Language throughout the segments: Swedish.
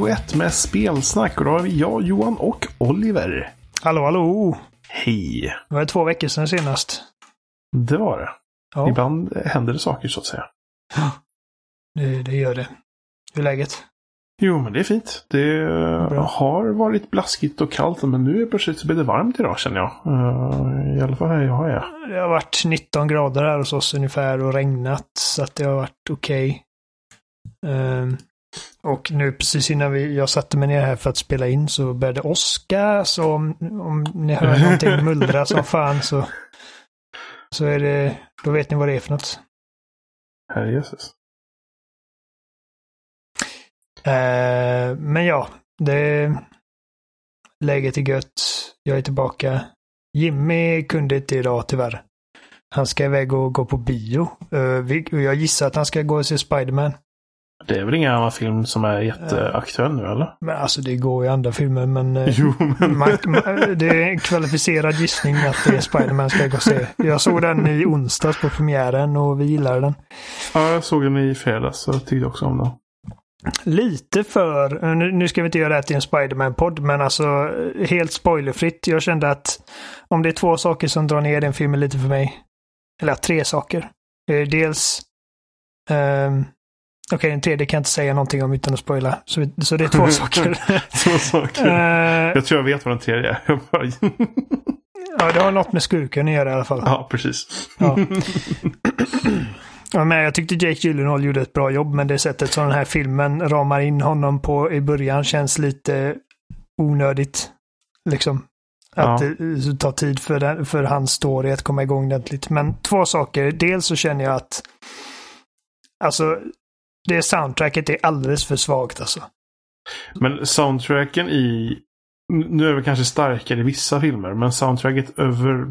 281 med spelsnack och då har vi jag, Johan och Oliver. Hallå, hallå! Hej! Det var två veckor sedan senast. Det var det. Ja, Ibland händer det saker så att säga. det, det gör det. Hur är läget? Jo, men det är fint. Det Bra. har varit blaskigt och kallt, men nu är plötsligt så blir det varmt idag känner jag. Eh, I alla fall här jag är. Det har varit 19 grader här hos oss ungefär och regnat, så att det har varit okej. Ehm, och nu precis innan vi, jag satte mig ner här för att spela in så började åska, så om, om ni hör någonting mullra som fan så, så är det, då vet ni vad det är för något. Herre Jesus. Eh, men ja, det... Läget är gött. Jag är tillbaka. Jimmy kunde inte idag tyvärr. Han ska iväg och gå på bio. Eh, vi, jag gissar att han ska gå och se Spiderman. Det är väl ingen annan film som är jätteaktuell nu eller? Men alltså det går i andra filmer men... eh, Jo, men... man, det är en kvalificerad gissning att det är Spiderman ska gå och se. Jag såg den i onsdags på premiären och vi gillade den. Ja, jag såg den i fredags och tyckte också om den. Lite för, nu, nu ska vi inte göra det här till en Spiderman-podd, men alltså helt spoilerfritt. Jag kände att om det är två saker som drar ner den filmen lite för mig, eller tre saker. Eh, Dels, um, okej den tredje kan jag inte säga någonting om utan att spoila. Så, så det är två saker. Två saker. Eh, Jag tror jag vet vad den tredje är. Ja, det har något med skurken att göra i alla fall. ja, precis. Ja. Ja, men jag tyckte Jake Gyllenhaal gjorde ett bra jobb, men det sättet som den här filmen ramar in honom på i början känns lite onödigt. Liksom. Att Ja. det tar tid för, den, för hans story att komma igång ordentligt. Men två saker. Dels så känner jag att alltså det soundtracket är alldeles för svagt alltså. Men soundtracken i... Nu är det kanske starkare i vissa filmer, men soundtracket över...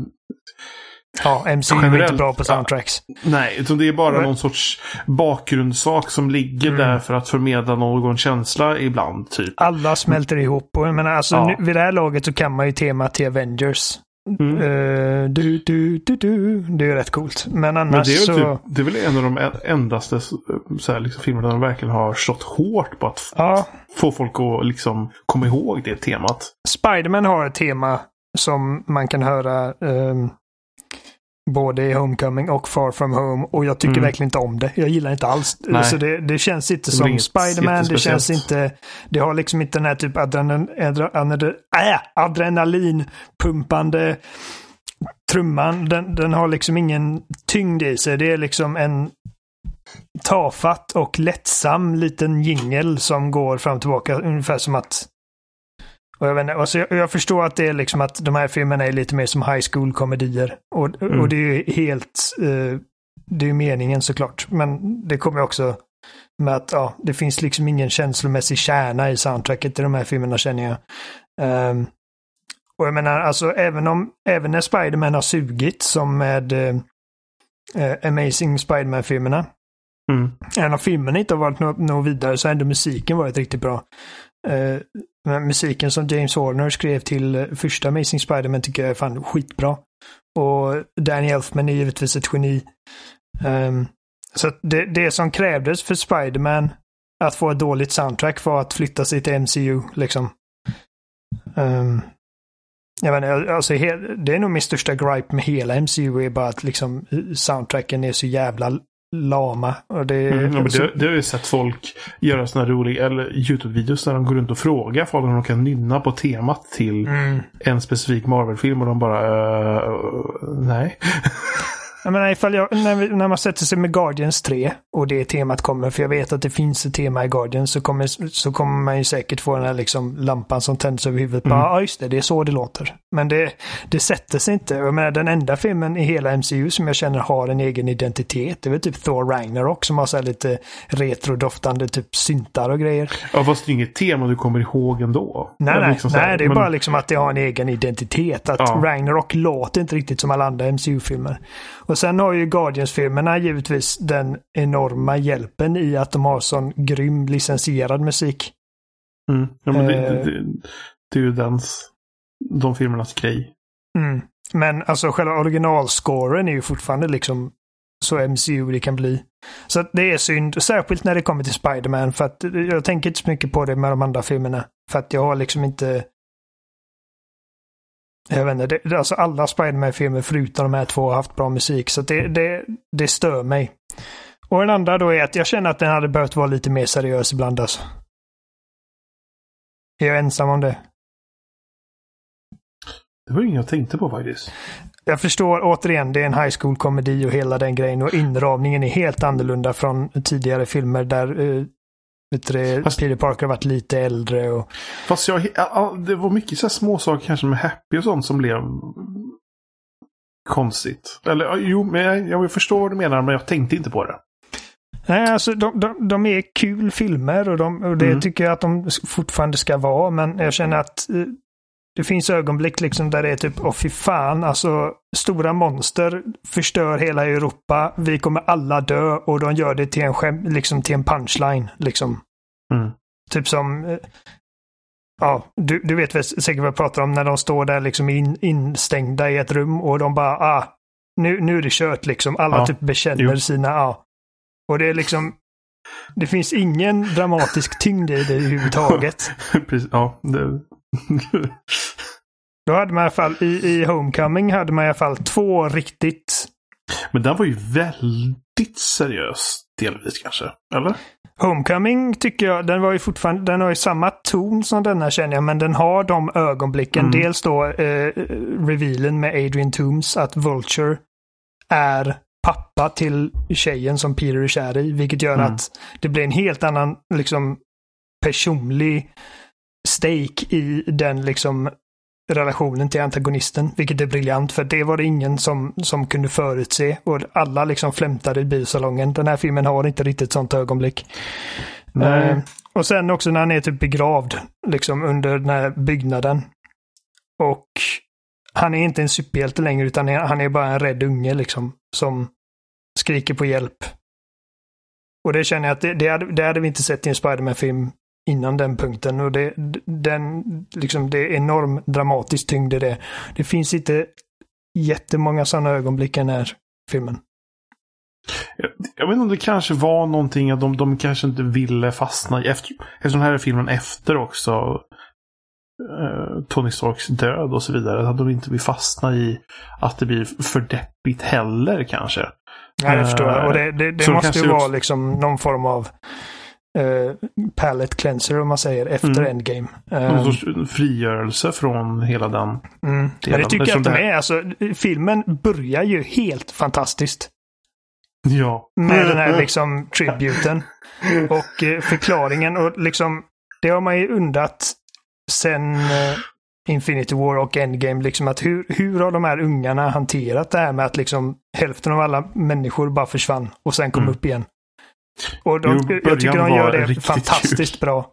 Ja, MCU är inte Generellt, bra på ja. soundtracks. Nej, utan det är bara Men- någon sorts bakgrundssak som ligger Mm. där för att förmedla någon känsla ibland, typ. Alla smälter ihop. Och jag menar, alltså, Ja. nu, vid det här laget så kan man ju temat till Avengers. Mm. Eh, du, du, du, du. Det är ju rätt coolt. Men Men annars det är, så... typ, det är väl en av de en- endaste så här, liksom, filmerna där de verkligen har slått hårt på att Ja, få folk att liksom, komma ihåg det temat. Spiderman har ett tema som man kan höra ehm, både i Homecoming och Far From Home. Och jag tycker Mm. verkligen inte om det. Jag gillar inte alls. Nej. Så det, det känns inte Det som Spiderman. Det känns inte... Det har liksom inte den här typ adrenalin, adrenalin, äh, adrenalinpumpande trumman. Den, den har liksom ingen tyngd i sig. Det är liksom en tafatt och lättsam liten jingel som går fram och tillbaka. Ungefär som att och jag, vet inte, alltså jag, jag förstår att det är liksom att de här filmerna är lite mer som high school-komedier. Och, Mm. och det är ju helt... Eh, det är ju meningen såklart. Men det kommer också med att ja, det finns liksom ingen känslomässig kärna i soundtracket i de här filmerna känner jag. Ehm, och jag menar, alltså även om, även när Spiderman har sugit som med eh, eh, Amazing Spiderman-filmerna. Mm. Även om filmerna inte har varit något nå vidare så har ändå musiken varit riktigt bra. Eh, men musiken som James Horner skrev till eh, första Amazing Spider-Man tycker jag är fan skitbra. Och Danny Elfman är givetvis ett geni. Um, så det, det som krävdes för Spider-Man att få ett dåligt soundtrack var att flytta sig till MCU liksom. Um, jag menar, alltså, det är nog min största gripe med hela MCU är bara att liksom soundtracken är så jävla lama. Och det, Mm, ja, det, det har jag sett folk göra sådana roliga eller YouTube-videos där de går runt och frågar folk om de kan nynna på temat till Mm. en specifik Marvel-film och de bara uh, nej. Jag menar ifall jag, när, vi, när man sätter sig med Guardians 3 och det temat kommer, för jag vet att det finns ett tema i Guardians, så kommer, så kommer man ju säkert få den här liksom lampan som tänds över huvudet. Mm. Ja, just det, det är så det låter. Men det, det sätter sig inte. Jag menar, den enda filmen i hela MCU som jag känner har en egen identitet, det är väl typ Thor Ragnarok som har så här lite retrodoftande typ syntar och grejer. Ja, fast det är inget tema du kommer ihåg ändå. Nej, nej, liksom nej det är men- bara liksom att det har en egen identitet. Att Ja. Ragnarok låter inte riktigt som alla andra MCU-filmer. Och sen har ju Guardians-filmerna givetvis den enorma hjälpen i att de har sån grym licensierad musik. Mm. Ja, men det, Eh. det, det, det är ju dens, de filmernas grej. Mm. Men alltså själva originalscoren är ju fortfarande liksom så MCU det kan bli. Så det är synd, särskilt när det kommer till Spiderman för att jag tänker inte så mycket på det med de andra filmerna. För att jag har liksom inte... Jag vet inte, det, alltså alla Spiderman-filmer förutom de här två har haft bra musik så det, det, det stör mig. Och den andra då är att jag känner att den hade behövt vara lite mer seriös ibland alltså. Är jag ensam om det? Det var inget jag tänkte på faktiskt. Jag förstår återigen, det är en high school-komedi och hela den grejen och inramningen är helt annorlunda från tidigare filmer där uh, Fast, Peter Parker har varit lite äldre. Och... Fast jag, det var mycket så små saker kanske med Happy och sånt som blev konstigt. Eller jo, men jag, jag förstår vad du menar men jag tänkte inte på det. Nej, alltså de, de, de är kul filmer och, de, och det mm. tycker jag att de fortfarande ska vara. Men jag känner att eh, det finns ögonblick liksom där det är typ, åh fy fan, alltså stora monster förstör hela Europa. Vi kommer alla dö och de gör det till en, skäm, liksom till en punchline. Liksom. Mm. Typ som, eh, ja, du, du vet väl säkert vad jag pratar om när de står där liksom in, instängda i ett rum och de bara, ah, nu, nu är det kört liksom. Alla ja. typ bekänner jo. sina, ja. Och det är liksom, det finns ingen dramatisk tyngd i det överhuvudtaget. Ja. Det... Då hade man i alla fall, i, i Homecoming hade man i alla fall två riktigt... Men den var ju väldigt seriös delvis kanske, eller? Homecoming tycker jag, den var ju fortfarande, den har ju samma ton som denna känner jag, men den har de ögonblicken. Mm. Dels då eh, revealen med Adrian Toomes att Vulture är pappa till tjejen som Peter är kär i, vilket gör mm. att det blir en helt annan liksom personlig stake i den liksom relationen till antagonisten, vilket är briljant för det var det ingen som, som kunde förutse och alla liksom flämtade i biosalongen. Den här filmen har inte riktigt sånt ögonblick. Uh, och sen också när han är typ begravd, liksom under den här byggnaden. Och han är inte en superhjälte längre utan han är bara en rädd unge liksom som skriker på hjälp. Och det känner jag att det, det, hade, det hade vi inte sett i en Spiderman-film innan den punkten. Och det, den, liksom, det är enorm dramatisk tyngd i det. Det finns inte jättemånga sådana ögonblick i den här filmen. Jag, jag vet inte om det kanske var någonting att de, de kanske inte ville fastna i. Efter, eftersom den här är filmen efter också eh, Tony Starks död och så vidare. Att de inte vill fastna i att det blir för deppigt heller kanske. Nej, jag förstår. Uh, och det, det, det måste ju vara liksom någon form av uh, palette cleanser om man säger efter mm. Endgame. Någon um, sorts frigörelse från hela den mm. Men det tycker jag att de är. Alltså, filmen börjar ju helt fantastiskt. Ja. Med den här liksom tributen. Och uh, förklaringen och liksom det har man ju undrat sen Infinity War och Endgame. Liksom att hur, hur har de här ungarna hanterat det här med att liksom hälften av alla människor bara försvann och sen kom mm. upp igen. Och de, jo, jag tycker de gör det fantastiskt kul. bra.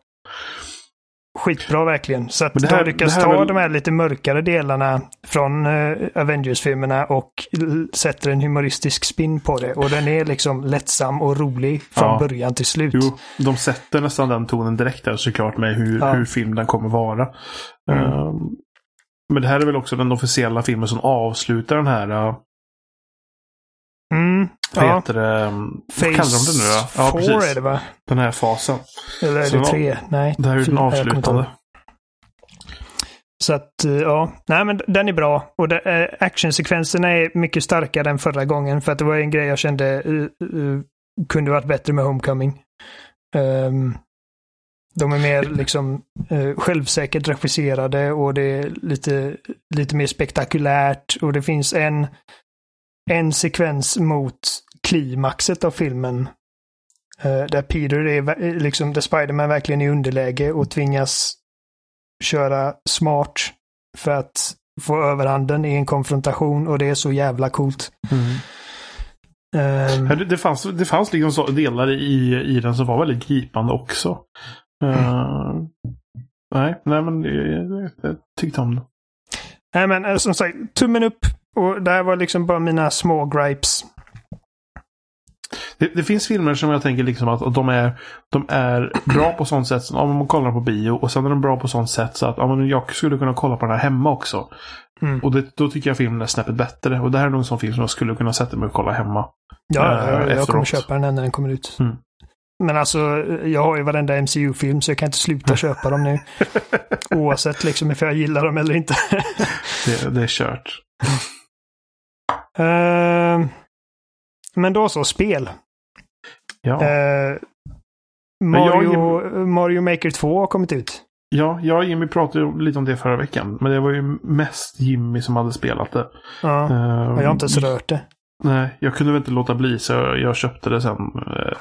Skitbra verkligen. Så att det här, de lyckas ta väl... de här lite mörkare delarna från uh, Avengers-filmerna och sätter en humoristisk spin på det. Och den är liksom lättsam och rolig från ja. början till slut. Jo, de sätter nästan den tonen direkt där såklart med hur, ja. hur filmen kommer vara. Mm. Uh, men det här är väl också den officiella filmen som avslutar den här uh, Mm, vad ja. heter det? Vad kallar de det nu då? Ja, precis. är det va? Den här fasen. Eller är det tre? Nej. Det här är den avslutande. Så att, eh, ja. Nej men den är bra. Och det, äh, actionsekvenserna är mycket starkare än förra gången. För att det var en grej jag kände uh, uh, kunde varit bättre med Homecoming. Um, de är mer liksom uh, självsäkert regisserade och det är lite, lite mer spektakulärt. Och det finns en en sekvens mot klimaxet av filmen. Uh, där Peter är liksom, där Spiderman verkligen är i underläge och tvingas köra smart för att få överhanden i en konfrontation och det är så jävla coolt. Mm. Um, det, fanns, det fanns liksom delar i, i den som var väldigt gripande också. Uh, mm. Nej, nej men jag, jag tyckte om det. Nej men eh, som sagt, tummen upp och det här var liksom bara mina små gripes. det, det, finns filmer som jag tänker liksom att, de, är, de är bra på sånt sätt om man kollar på bio och sen är de bra på sånt sätt så att ja, jag skulle kunna kolla på den här hemma också. Mm. Och det, då tycker jag filmen är snäppet bättre. Och det här är nog en sån film som jag skulle kunna sätta mig och kolla hemma. Ja, äh, jag, jag kommer köpa den när den kommer ut. Mm. Men alltså, jag har ju varenda MCU-film så jag kan inte sluta köpa dem nu. Oavsett liksom ifall jag gillar dem eller inte. det, det är kört. Uh, men då så, spel. Ja. Uh, Mario, jag, Mario Maker 2 har kommit ut. Ja, jag och Jimmy pratade lite om det förra veckan. Men det var ju mest Jimmy som hade spelat det. Ja, uh, jag har inte ens rört det. Nej, jag kunde väl inte låta bli så jag köpte det sen. Uh,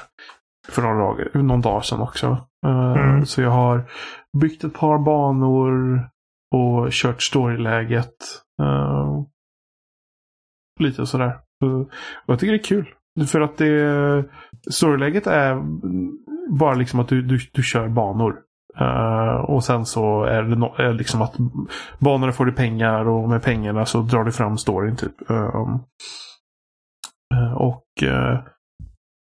för några dagar, någon dag sedan också. Uh, mm. Så jag har byggt ett par banor och kört storyläget. Uh, lite sådär. Och jag tycker det är kul. För att det storyläget är bara liksom att du, du, du kör banor. Uh, och sen så är det no är liksom att banorna får du pengar och med pengarna så drar du fram storyn typ. Uh, uh, och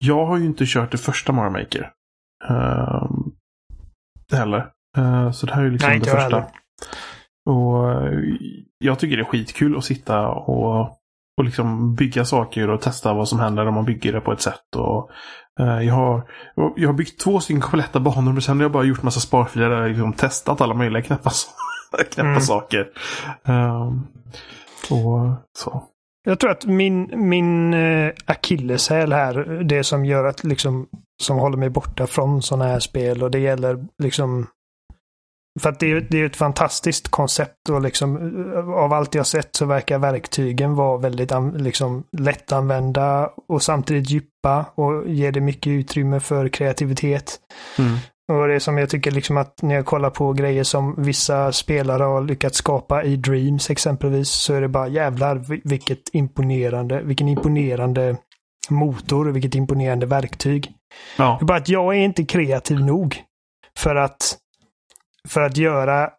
jag har ju inte kört det första Mario Maker. heller. så det här är ju liksom Nej, det första. Heller. Och jag tycker det är skitkul att sitta och och liksom bygga saker och testa vad som händer om man bygger det på ett sätt. Och, eh, jag, har, jag har byggt två stycken kompletta banor men sen har jag bara gjort massa sparfiler där jag liksom testat alla möjliga knäppa, knäppa mm. saker. Um, och så. Jag tror att min, min uh, akilleshäl här, det som gör att liksom som håller mig borta från sådana här spel och det gäller liksom för att det är, det är ett fantastiskt koncept och liksom av allt jag sett så verkar verktygen vara väldigt liksom, lättanvända och samtidigt djupa och ger det mycket utrymme för kreativitet. Mm. Och det som jag tycker liksom att när jag kollar på grejer som vissa spelare har lyckats skapa i Dreams exempelvis så är det bara jävlar vilket imponerande, vilken imponerande motor, vilket imponerande verktyg. Ja. Det är bara att jag är inte kreativ nog för att för att göra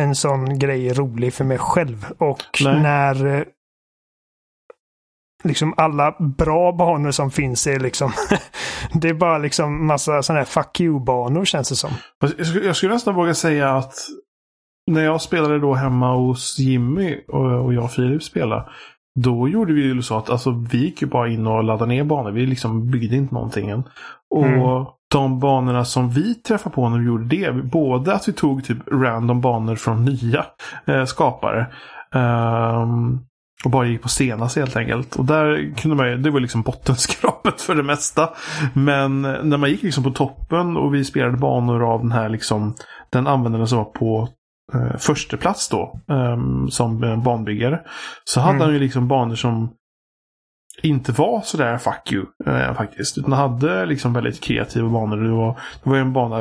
en sån grej rolig för mig själv. Och Nej. när eh, liksom alla bra banor som finns är liksom det är bara liksom massa sådana här fuck you-banor känns det som. Jag skulle nästan våga säga att när jag spelade då hemma hos Jimmy och, jag och Filip spelade. Då gjorde vi ju så att alltså, vi gick ju bara in och laddade ner banor. Vi liksom byggde inte någonting än. Och mm de banorna som vi träffade på när vi gjorde det. Både att vi tog typ random banor från nya eh, skapare. Um, och bara gick på senast helt enkelt. Och där kunde man det var liksom bottenskrapet för det mesta. Men när man gick liksom på toppen och vi spelade banor av den här liksom den användaren som var på eh, första plats då. Um, som banbyggare. Så hade mm. han ju liksom banor som inte var sådär fuck you eh, faktiskt. Utan hade liksom väldigt kreativa banor. Det var, det var en bana,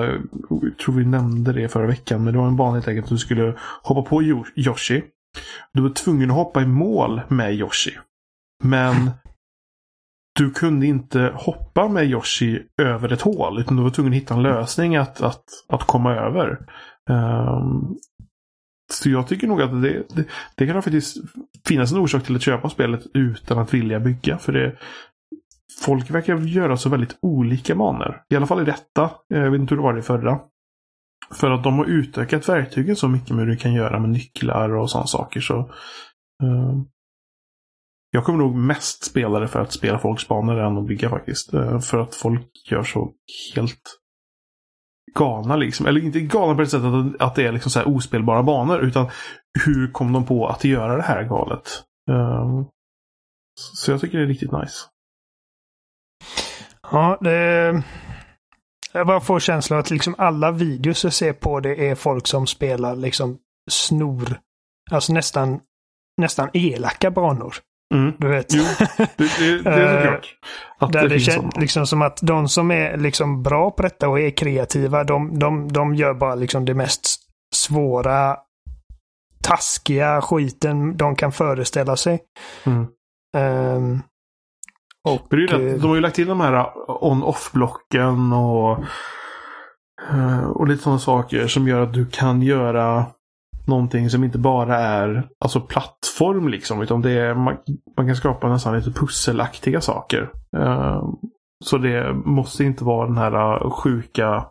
jag tror vi nämnde det förra veckan, men det var en bana helt enkelt att du skulle hoppa på Yoshi. Du var tvungen att hoppa i mål med Yoshi. Men du kunde inte hoppa med Yoshi över ett hål. Utan du var tvungen att hitta en lösning att, att, att komma över. Um, så jag tycker nog att det, det, det kan faktiskt finnas en orsak till att köpa spelet utan att vilja bygga. För det, folk verkar göra så väldigt olika banor. I alla fall i detta. Eh, jag vet inte hur det var i förra. För att de har utökat verktygen så mycket med hur du kan göra med nycklar och sådana saker. Så, eh, jag kommer nog mest spela det för att spela folks banor än att bygga faktiskt. Eh, för att folk gör så helt galna liksom. Eller inte galna på det sättet att, att det är liksom så här ospelbara banor. Utan hur kom de på att göra det här galet? Um, så jag tycker det är riktigt nice. Ja, det... Jag bara får känslan att liksom alla videos jag ser på det är folk som spelar liksom snor. Alltså nästan, nästan elaka banor. Mm. Du vet. Jo, det, det, det är såklart. Att Där det, det känns liksom som att de som är liksom bra på detta och är kreativa, de, de, de gör bara liksom det mest svåra, taskiga skiten de kan föreställa sig. Mm. Um, och, det, de har ju lagt till de här on-off-blocken och, eh, och lite sådana saker som gör att du kan göra någonting som inte bara är alltså plattform liksom. Utan det är, man, man kan skapa nästan lite pusselaktiga saker. Uh, Så det måste inte vara den här uh, sjuka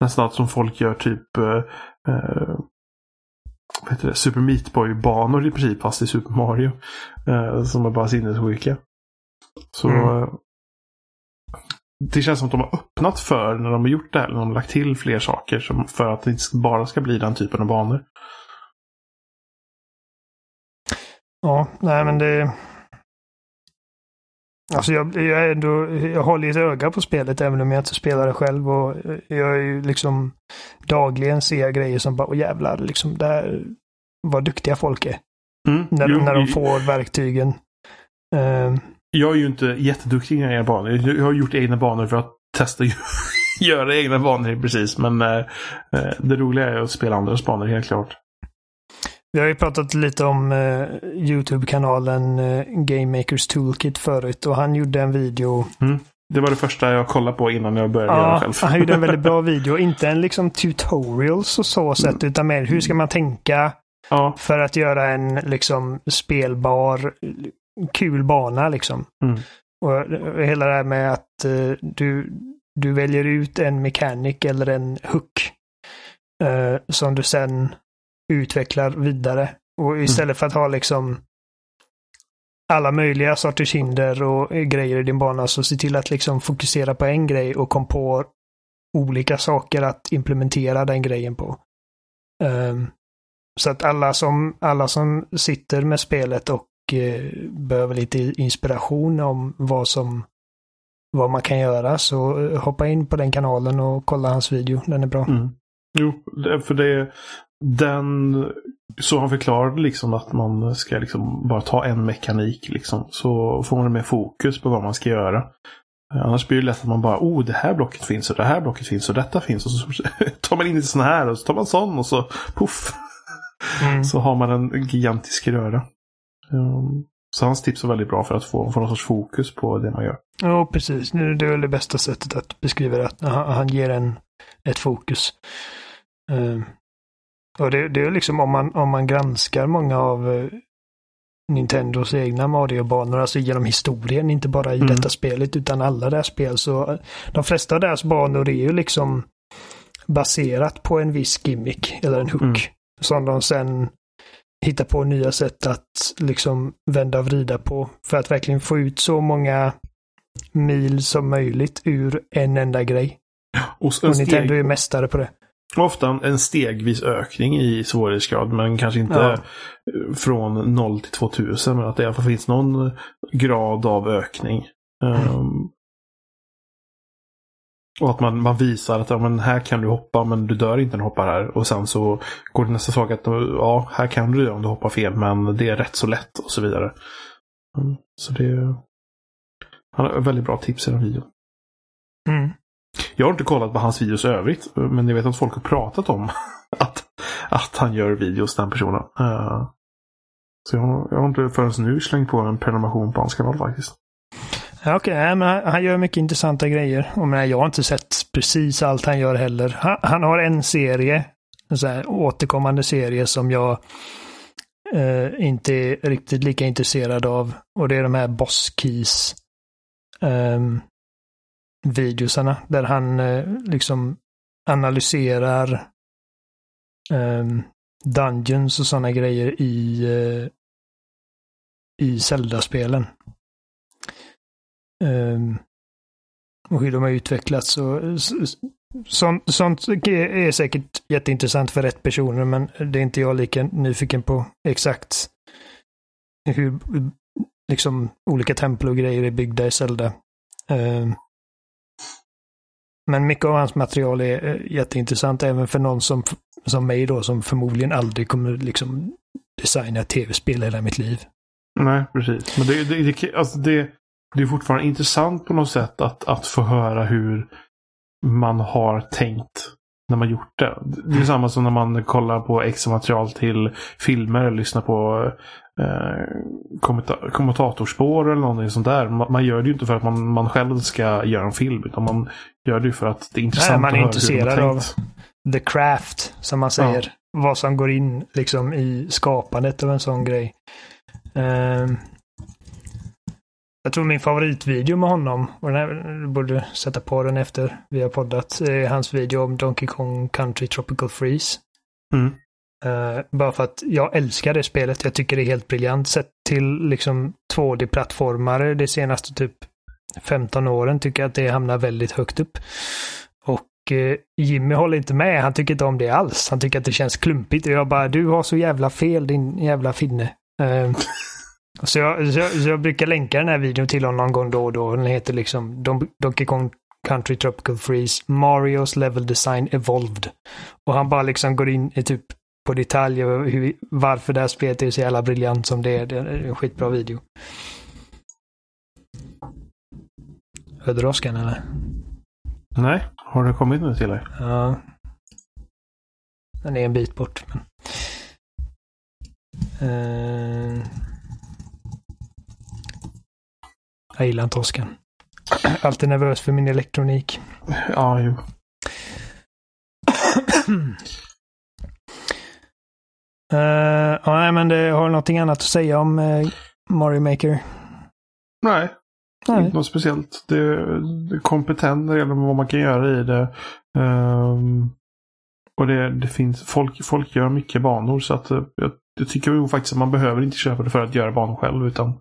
nästan som folk gör typ uh, vad heter det? Super Meat Boy-banor i princip fast i Super Mario. Uh, som är bara sinnessjuka. Så mm. Det känns som att de har öppnat för när de har gjort det här. När de har lagt till fler saker som, för att det inte bara ska bli den typen av banor. Ja, nej men det... Alltså jag, jag, ändå, jag håller ett öga på spelet även om jag inte spelar det själv. Och jag är ju liksom dagligen ser grejer som bara, åh jävlar, liksom där, vad duktiga folk är. Mm, när, jo, när de får verktygen. Uh, jag är ju inte jätteduktig i egna banor. Jag har gjort egna banor för att testa göra egna banor precis. Men uh, det roliga är att spela andras banor helt klart. Vi har ju pratat lite om uh, YouTube-kanalen uh, Game Makers Toolkit förut och han gjorde en video. Mm. Det var det första jag kollade på innan jag började ja, göra själv. han gjorde en väldigt bra video. Inte en liksom tutorial så, så sätt, mm. utan mer hur ska man tänka ja. för att göra en liksom spelbar, kul bana liksom. Mm. Och hela det här med att uh, du, du väljer ut en mechanic eller en hook som du sen utvecklar vidare. Och mm. istället mm. för att ha liksom alla möjliga sorters hinder och grejer i din bana så se till att liksom fokusera på en grej och kom på olika saker att implementera den grejen på. Um, så att alla som, alla som sitter med spelet och behöver lite inspiration om vad som vad man kan göra så uh, hoppa in på den kanalen och kolla hans video. Den är bra. Mm. Jo, för det, den, så han förklarade liksom att man ska liksom bara ta en mekanik liksom. Så får man mer fokus på vad man ska göra. Annars blir det lätt att man bara, oh det här blocket finns och det här blocket finns och detta finns. Och så tar man in lite sådana här och så tar man sån och så poff. Mm. Så har man en gigantisk röra. Um, så hans tips är väldigt bra för att få, få någon sorts fokus på det man gör. Ja, precis. Det är väl det bästa sättet att beskriva det. Att han ger en ett fokus. Uh, och det, det är liksom om man, om man granskar många av uh, Nintendos egna Mario-banor, alltså genom historien, inte bara i mm. detta spelet utan alla deras spel. Så uh, de flesta av deras banor är ju liksom baserat på en viss gimmick eller en hook. Mm. Som de sen hittar på nya sätt att liksom vända och vrida på. För att verkligen få ut så många mil som möjligt ur en enda grej. Och, och Nintendo steg... är mästare på det. Ofta en stegvis ökning i svårighetsgrad, men kanske inte ja. från 0 till 2000. Men att det i alla fall finns någon grad av ökning. Mm. Um, och att man, man visar att ja, men här kan du hoppa men du dör inte när du hoppar här. Och sen så går det nästa sak att ja, här kan du om du hoppar fel men det är rätt så lätt och så vidare. Mm, så det Han har väldigt bra tips i den videon. Mm. Jag har inte kollat på hans videos övrigt. Men jag vet att folk har pratat om att, att han gör videos, den personen. Uh, så jag, jag har inte förrän nu slängt på en prenumeration på hans kanal faktiskt. Okej, okay, men han, han, gör mycket intressanta grejer. Och men jag har inte sett precis allt han gör heller. Han, han har en serie, en så här återkommande serie som jag eh, inte är riktigt lika intresserad av. Och det är de här Boss Keys. Um, videosarna där han eh, liksom analyserar um, Dungeons och sådana grejer i, uh, i Zelda-spelen. Um, och hur de har utvecklats. Och, sånt, sånt är säkert jätteintressant för rätt personer, men det är inte jag lika nyfiken på exakt hur liksom olika tempel och grejer är byggda i Zelda. Um, men mycket av hans material är eh, jätteintressant även för någon som, som mig då som förmodligen aldrig kommer liksom designa tv-spel hela mitt liv. Nej, precis. Men det, det, det, alltså det, det är fortfarande intressant på något sätt att, att få höra hur man har tänkt när man gjort det. Det är samma som när man kollar på extra material till filmer eller lyssnar på eh, kommentatorspår eller någonting sånt där. Man, man, gör det ju inte för att man, man själv ska göra en film. Utan man gör det ju för att det är intressant Nej, man är intresserad av the craft, som man säger. Ja. Vad som går in liksom i skapandet av en sån grej. Um, Jag tror min favoritvideo med honom, och den här, du borde sätta på den efter vi har poddat, är hans video om Donkey Kong Country Tropical Freeze. Mm. Uh, bara för att jag älskar det spelet. Jag tycker det är helt briljant. Sett till liksom 2D-plattformare de senaste typ 15 åren tycker jag att det hamnar väldigt högt upp. Och uh, Jimmy håller inte med. Han tycker inte om det alls. Han tycker att det känns klumpigt. Och jag bara, du har så jävla fel din jävla finne. Uh, så, jag, så, jag, så jag brukar länka den här videon till honom någon gång då och då. Den heter liksom Don Donkey Kong Country Tropical Freeze, Marios Level Design Evolved. Och han bara liksom går in i typ på detalj och hur, varför det här spelet är så jävla briljant som det är. Det är en skitbra video. Hörde du Oskar eller? Nej, har det kommit nu till dig? Ja. Den är en bit bort. Men... Uh... Jag gillar inte Oskar. Alltid nervös för min elektronik. Ja, jo. Uh, ja, men det har någonting annat att säga om uh, Mario Maker? Nej. Nej. Inte något speciellt. Det är, kompetent när det gäller vad man kan göra i det. Um, och det, det finns, folk, folk gör mycket banor så att uh, jag, jag tycker faktiskt att man behöver inte köpa det för att göra banor själv utan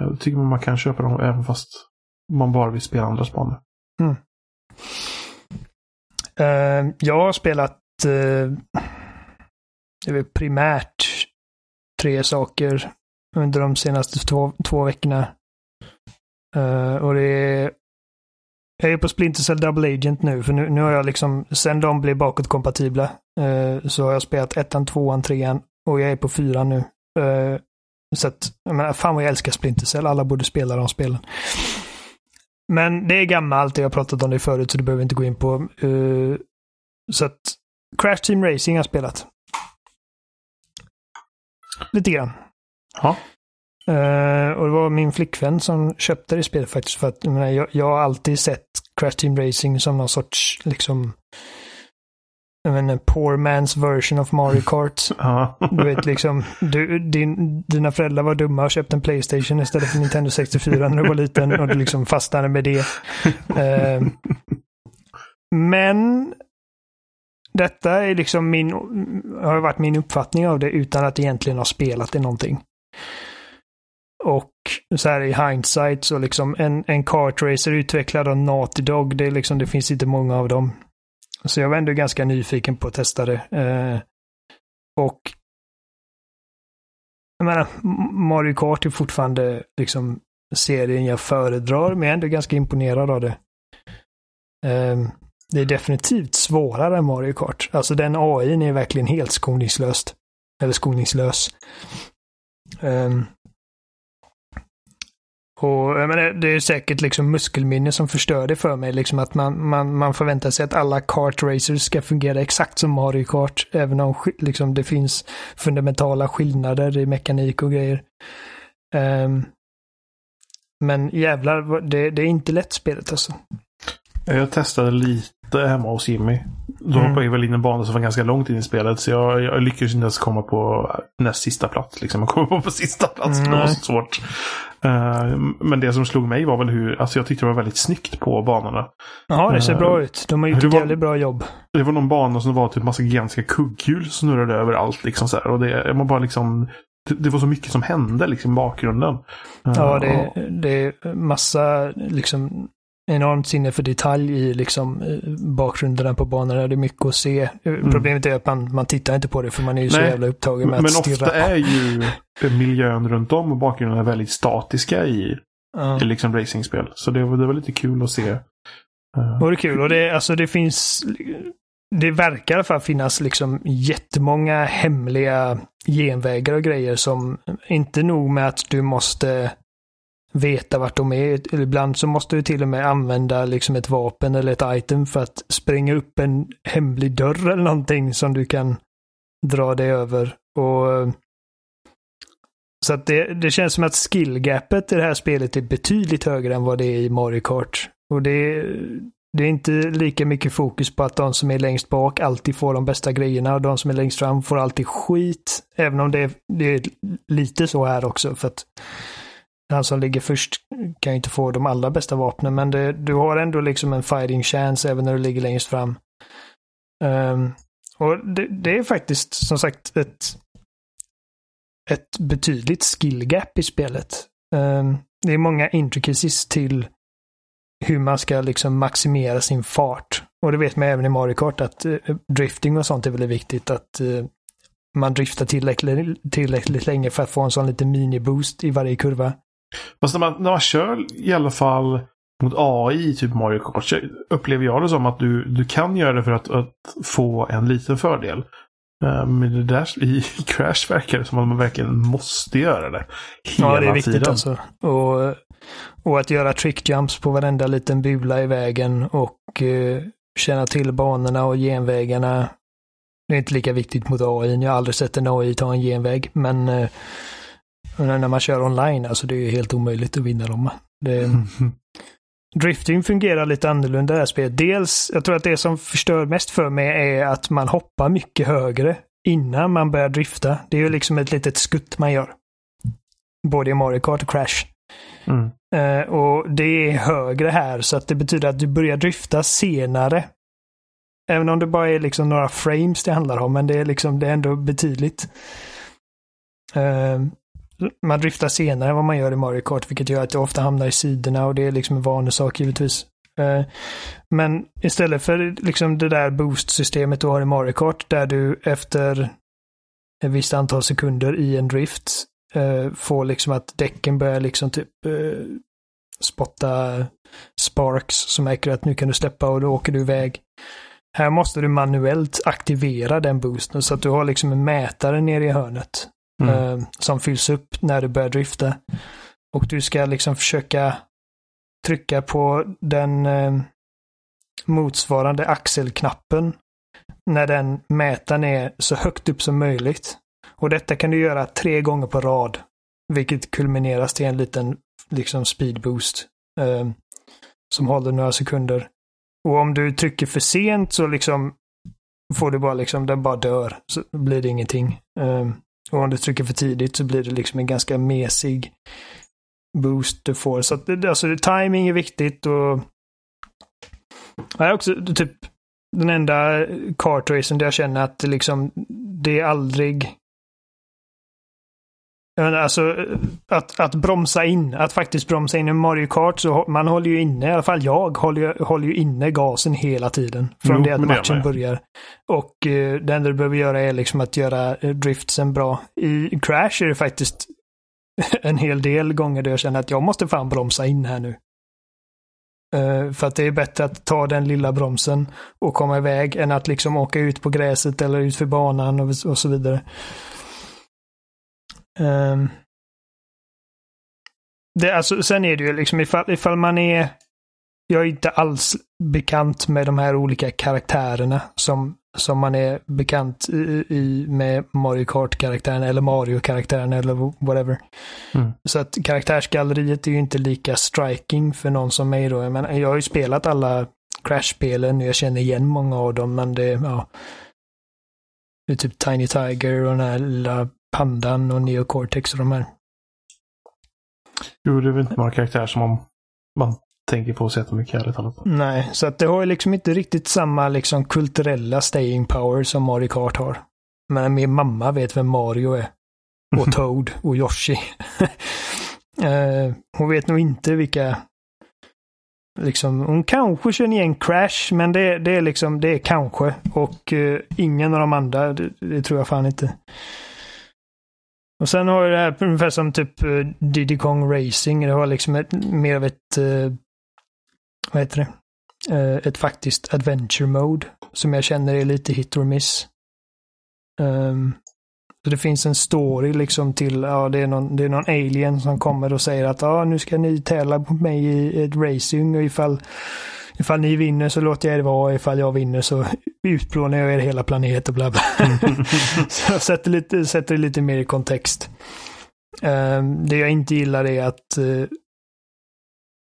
jag tycker man kan köpa dem även fast man bara vill spela andra banor. Mm. Uh, jag har spelat eh, det är primärt tre saker under de senaste två, två veckorna. Uh, och det är... Jag är på Splinter Cell Double Agent nu, för nu, nu har jag liksom, sen de blev bakåtkompatibla, uh, så har jag spelat ettan, tvåan, trean och jag är på fyran nu. Uh, så att, jag menar, fan vad jag älskar Splinter Cell, alla borde spela de spelen. Men det är gammalt, jag har pratat om det förut, så det behöver vi inte gå in på. så att Crash Team Racing har spelat. Lite grann. Ja. Uh, och det var min flickvän som köpte det spelet faktiskt. För att jag, jag, jag har alltid sett Crash Team Racing som någon sorts, liksom, jag menar, poor man's version of Mario Kart. Du vet liksom, du, din, dina föräldrar var dumma och köpte en Playstation istället för Nintendo 64 när du var liten och du liksom fastnade med det. Uh, men detta är liksom min, har varit min uppfattning av det utan att egentligen ha spelat det någonting. Och så här i hindsight så liksom en, en kartracer utvecklad av Naughty Dog, det, liksom, det finns inte många av dem. Så jag var ändå ganska nyfiken på att testa det. Eh, och jag menar, Mario Kart är fortfarande liksom serien jag föredrar, men jag är ändå ganska imponerad av det. Eh, det är definitivt svårare än Mario Kart. Alltså den AI är verkligen helt skoningslöst. Eller skoningslös. Um, och jag menar, det är säkert liksom muskelminne som förstör det för mig. Liksom att man, man, man förväntar sig att alla kartracers ska fungera exakt som Mario Kart. Även om liksom, det finns fundamentala skillnader i mekanik och grejer. Um, men jävlar, det, det är inte lätt spelet alltså. Jag testade lite hemma hos Jimmy. Då mm. hoppade jag väl in en bana som var ganska långt in i spelet. Så jag, jag lyckades inte ens komma på näst sista plats. Liksom. Jag kom på, på sista plats. Mm. Det var så svårt. Uh, men det som slog mig var väl hur, alltså jag tyckte det var väldigt snyggt på banorna. Ja, det ser uh, bra ut. De har gjort ett jävligt bra jobb. Det var någon bana som var typ massa gigantiska kugghjul som snurrade överallt. Liksom så här. Och det, man bara liksom det, det var så mycket som hände liksom i bakgrunden. Ja, det, det är massa liksom enormt sinne för detalj i liksom eh, bakgrunderna på banorna. Det är mycket att se. Mm. Problemet är att man, man tittar inte på det för man är ju Nej, så jävla upptagen med att stirra. Men ofta är ju miljön runt om och bakgrunderna väldigt statiska i, ja. i liksom racingspel. Så det var, det var lite kul att se. Uh. Och det är kul och det, alltså det finns det verkar i alla fall finnas liksom jättemånga hemliga genvägar och grejer som inte nog med att du måste veta vart de är. Ibland så måste du till och med använda liksom ett vapen eller ett item för att spränga upp en hemlig dörr eller någonting som du kan dra dig över. Och eh, så att det, det känns som att skillgapet i det här spelet är betydligt högre än vad det är i Mario Kart. Och det, det är inte lika mycket fokus på att de som är längst bak alltid får de bästa grejerna och de som är längst fram får alltid skit. Även om det, det är lite så här också. för att han som ligger först kan ju inte få de allra bästa vapnen, men det, du har ändå liksom en fighting chance även när du ligger längst fram. Um, och det, det, är faktiskt som sagt ett, ett betydligt skill gap i spelet. Um, det är många intricacies till hur man ska liksom maximera sin fart. Och det vet man även i Mario Kart att uh, drifting och sånt är väldigt viktigt. Att uh, man driftar tillräckligt, tillräckligt länge för att få en sån liten mini-boost i varje kurva. Fast när man, när man kör i alla fall mot AI, typ Mario Kart, så upplever jag det som att du, du kan göra det för att, att få en liten fördel. Eh, men det där i Crash verkar det som att man verkligen måste göra det. Hela ja, det är viktigt tiden. alltså. Och, och att göra trick jumps på varenda liten bula i vägen och uh, känna till banorna och genvägarna. Det är inte lika viktigt mot AI. Jag har aldrig sett en AI ta en genväg, men uh, när man kör online, alltså det är ju helt omöjligt att vinna dem. Det, Drifting fungerar lite annorlunda i det här spelet. Dels, jag tror att det som förstör mest för mig är att man hoppar mycket högre innan man börjar drifta. Det är ju liksom ett litet skutt man gör. Både i Mario Kart och Crash. Mm. Uh, och det är högre här så att det betyder att du börjar drifta senare. Även om det bara är liksom några frames det handlar om, men det är liksom, det är ändå betydligt. Uh, man driftar senare än vad man gör i Mario Kart, vilket gör att det ofta hamnar i sidorna och det är liksom en vanesak givetvis. Eh, men istället för liksom det där boost-systemet du har i Mario Kart, där du efter ett visst antal sekunder i en drift eh, får liksom att däcken börjar liksom typ eh, spotta sparks som märker att nu kan du släppa och då åker du iväg. Här måste du manuellt aktivera den boosten så att du har liksom en mätare nere i hörnet. Mm. Eh, som fylls upp när du börjar drifta. Och du ska liksom försöka trycka på den eh, motsvarande axelknappen när den mätaren är så högt upp som möjligt. Och detta kan du göra tre gånger på rad. Vilket kulmineras till en liten liksom speedboost. Eh, som håller några sekunder. Och om du trycker för sent så liksom får du bara liksom, den bara dör. Så blir det ingenting. Eh, och om du trycker för tidigt så blir det liksom en ganska mesig boost du får. Så att, alltså, timing är viktigt och... Jag är också typ den enda kartracen där jag känner att det liksom, det är aldrig Alltså att, att bromsa in, att faktiskt bromsa in i Mario Kart så man håller ju inne, i alla fall jag håller, håller ju inne gasen hela tiden. Från jo, det att matchen börjar. Och uh, det enda du behöver göra är liksom att göra uh, driftsen bra. I Crash är det faktiskt en hel del gånger där jag känner att jag måste fan bromsa in här nu. Uh, för att det är bättre att ta den lilla bromsen och komma iväg än att liksom åka ut på gräset eller ut för banan och, och så vidare. Um, det, alltså, sen är det ju liksom ifall, ifall man är... Jag är inte alls bekant med de här olika karaktärerna som, som man är bekant i, i med Mario Kart-karaktären eller Mario-karaktären eller whatever. Mm. Så att karaktärsgalleriet är ju inte lika striking för någon som mig då. Jag, menar, jag har ju spelat alla Crash-spelen och jag känner igen många av dem men det, ja. Det är typ Tiny Tiger och den här lilla Pandan och Neocortex och de här. Jo, det är väl inte några karaktärer som man, man tänker på så jättemycket ärligt talat. Nej, så att det har liksom inte riktigt samma liksom kulturella staying power som Mario Kart har. Men min mamma vet vem Mario är. Och Toad och Yoshi. uh, hon vet nog inte vilka Liksom, hon kanske känner igen Crash, men det, det är liksom, det är kanske. Och uh, ingen av de andra, det, det, tror jag fan inte. Och sen har vi det här ungefär som typ eh, Diddy Kong Racing. Det har liksom ett, mer av ett, uh, vad heter det? Uh, ett faktiskt adventure mode. Som jag känner är lite hit or miss. Um, så det finns en story liksom till, ja det är någon, det är någon alien som kommer och säger att ja nu ska ni tävla på mig i ett racing och ifall ifall ni vinner så låter jag er vara, ifall jag vinner så utplånar jag er hela planet och bla bla. så jag sätter, lite, sätter det lite mer i kontext. Um, det jag inte gillar är att uh,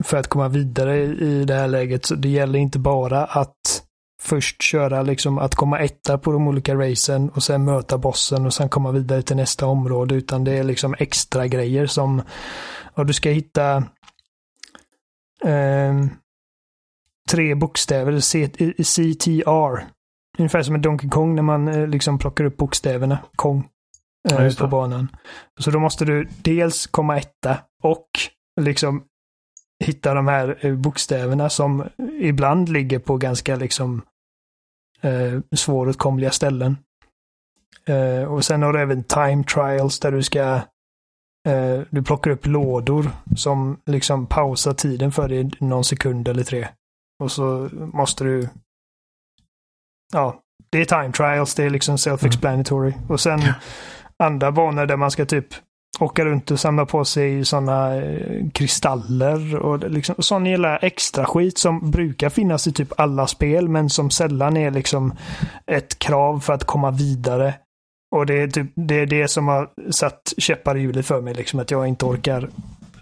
för att komma vidare i det här läget så det gäller inte bara att först köra liksom att komma etta på de olika racen och sen möta bossen och sen komma vidare till nästa område. Utan det är liksom extra grejer som, och du ska hitta eh, tre bokstäver, C, CTR. Ungefär som en Donkey Kong när man eh, liksom plockar upp bokstäverna, Kong, eh, Ja, på banan. Så då måste du dels komma etta och liksom hitta de här eh, bokstäverna som ibland ligger på ganska liksom eh, svåråtkomliga ställen. Eh, och sen har du även time trials där du ska eh, du plockar upp lådor som liksom pausar tiden för dig någon sekund eller tre. Och så måste du ja, det är time trials, det är liksom self-explanatory. Och sen andra banor där man ska typ åka runt och samla på sig sådana eh, kristaller och liksom, sån jävla extra skit som brukar finnas i typ alla spel men som sällan är liksom ett krav för att komma vidare. Och det är, typ, det är det som har satt käppar i hjulet för mig, liksom att jag inte orkar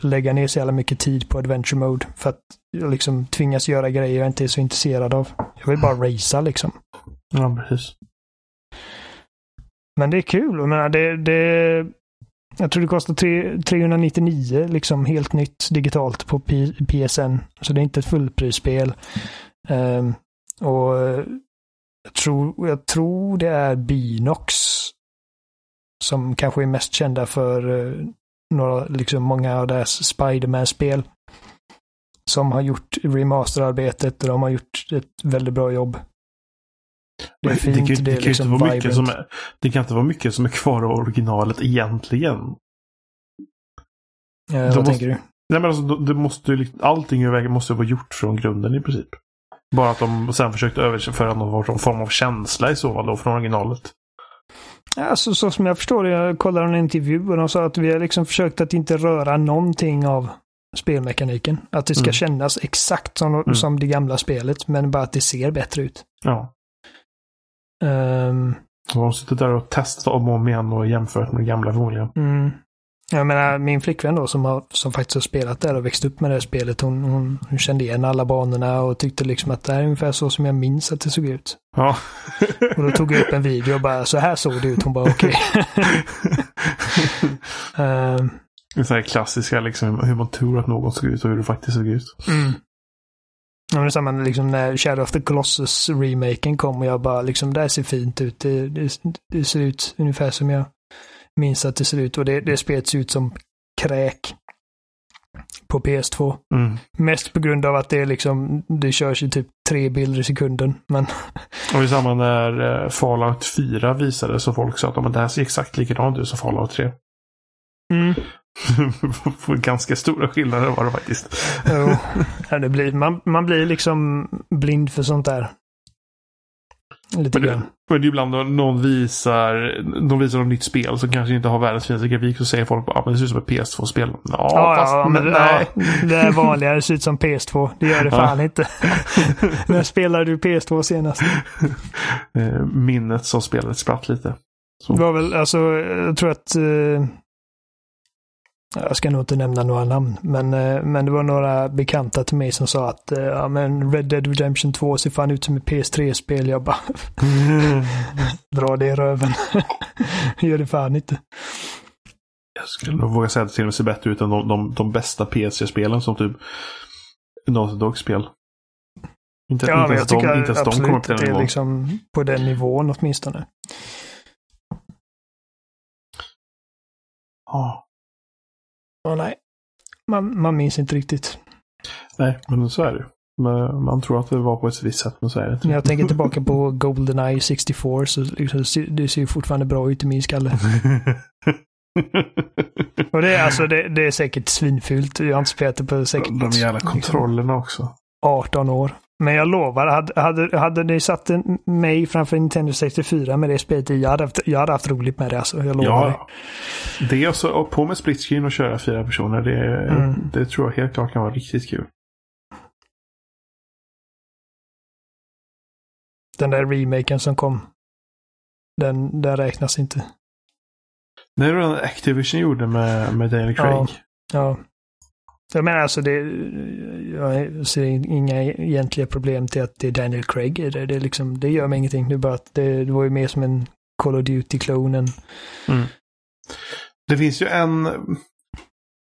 lägga ner så jävla mycket tid på adventure mode för att jag liksom tvingas göra grejer jag inte är så intresserad av. Jag vill bara racea liksom. Ja, precis. Men det är kul. Jag menar, det, det, jag tror det kostar tre, 399 liksom helt nytt digitalt på P, PSN. Så det är inte ett fullprisspel. Um, och jag tror, jag tror det är Binox som kanske är mest kända för uh, några, liksom många av deras Spiderman-spel. Som har gjort remasterarbetet och de har gjort ett väldigt bra jobb. Det är fint, det, kan, det är det, kan liksom inte vara mycket som är, det kan inte vara mycket som är kvar av originalet egentligen. Eh, vad måste- tänker du? Nej, men alltså, det måste, ju liksom- allting i vägen måste vara gjort från grunden i princip. Bara att de sen försökte överföra någon form av känsla i så fall då från originalet. Alltså, så som jag förstår det, jag kollade en intervju och de sa att vi har liksom försökt att inte röra någonting av spelmekaniken. Att det ska Mm. kännas exakt som, Mm. som det gamla spelet, men bara att det ser bättre ut. Ja. Ehm, De har suttit där och testat om och om igen och jämfört med det gamla förmodligen. mm. Jag menar, min flickvän då som, har, som faktiskt har spelat där och växt upp med det här spelet, hon, hon, hon kände igen alla banorna och tyckte liksom att det här är ungefär så som jag minns att det såg ut. Ja. Och då tog jag upp en video och bara, så här såg det ut. Hon bara, okej. Ehm, det är klassiska liksom hur man tror att något såg ut och hur det faktiskt såg ut. Mm. Ja, men samma liksom när Shadow of the Colossus-remaken kom och jag bara liksom, det här ser fint ut. Det, det, det ser ut ungefär som jag minns att det ser ut och det, det spelet ser ut som kräk på PS2. Mm. Mest på grund av att det är liksom, det körs i typ tre bilder i sekunden. Men Och är samma när eh, Fallout 4 visades så folk sa att "Men det här ser exakt likadant ut som Fallout 3. mm. Ganska stora skillnader var det faktiskt. jo, ja, det blir, man, man blir liksom blind för sånt där. Lite Men det, grann. men det är ibland när någon visar, de visar något nytt spel som kanske inte har världens finaste grafik så säger folk att ah, men det ser ut som ett PS2-spel. Ja, Ja, fast, ja, men, nej, det är vanligare. Det ser ut som PS2. Det gör det Ja. fan inte. När spelade du PS2 senast? eh, minnet som spelet spratt lite. Så. Det var väl, alltså, jag tror att... Eh, jag ska nog inte nämna några namn, men, eh, men det var några bekanta till mig som sa att eh, ja, men Red Dead Redemption 2 ser fan ut som ett PS3-spel. Jag bara, dra det i röven. Gör det fan inte. Jag skulle nog våga säga att det till och med ser bättre ut än de, de, de bästa PS3-spelen som typ Naughty Dog-spel. Inte, Ja, inte ens de, inte ens de kommer det den nivån. liksom på den nivån åtminstone. Ja. Ja, nej. Man, man minns inte riktigt. Nej, men så är det. Men Man tror att det var på ett visst sätt, men så är det inte. När jag tänker tillbaka på Goldeneye 64 så liksom, det ser ju fortfarande bra ut i min skalle. Och det är alltså, det, det är säkert svinfult. Jag har inte spelat det på säkert de jävla kontrollerna också. 18 år. Men jag lovar, hade, hade, hade ni satt en, mig framför Nintendo 64 med det spelet i, jag hade haft, jag hade haft roligt med det alltså. Jag lovar dig. Ja. Det är så, och på med split screen och köra fyra personer. Det, Mm. det tror jag helt klart kan vara riktigt kul. Den där remaken som kom. Den, den räknas inte. Det är det Activision gjorde med, med Daniel Craig. Ja. Ja. Jag menar alltså det, jag ser inga egentliga problem till att det är Daniel Craig i det. Det, liksom, det gör mig ingenting. Det bara det, det var ju mer som en Call of Duty-klonen. Mm. Det finns ju en,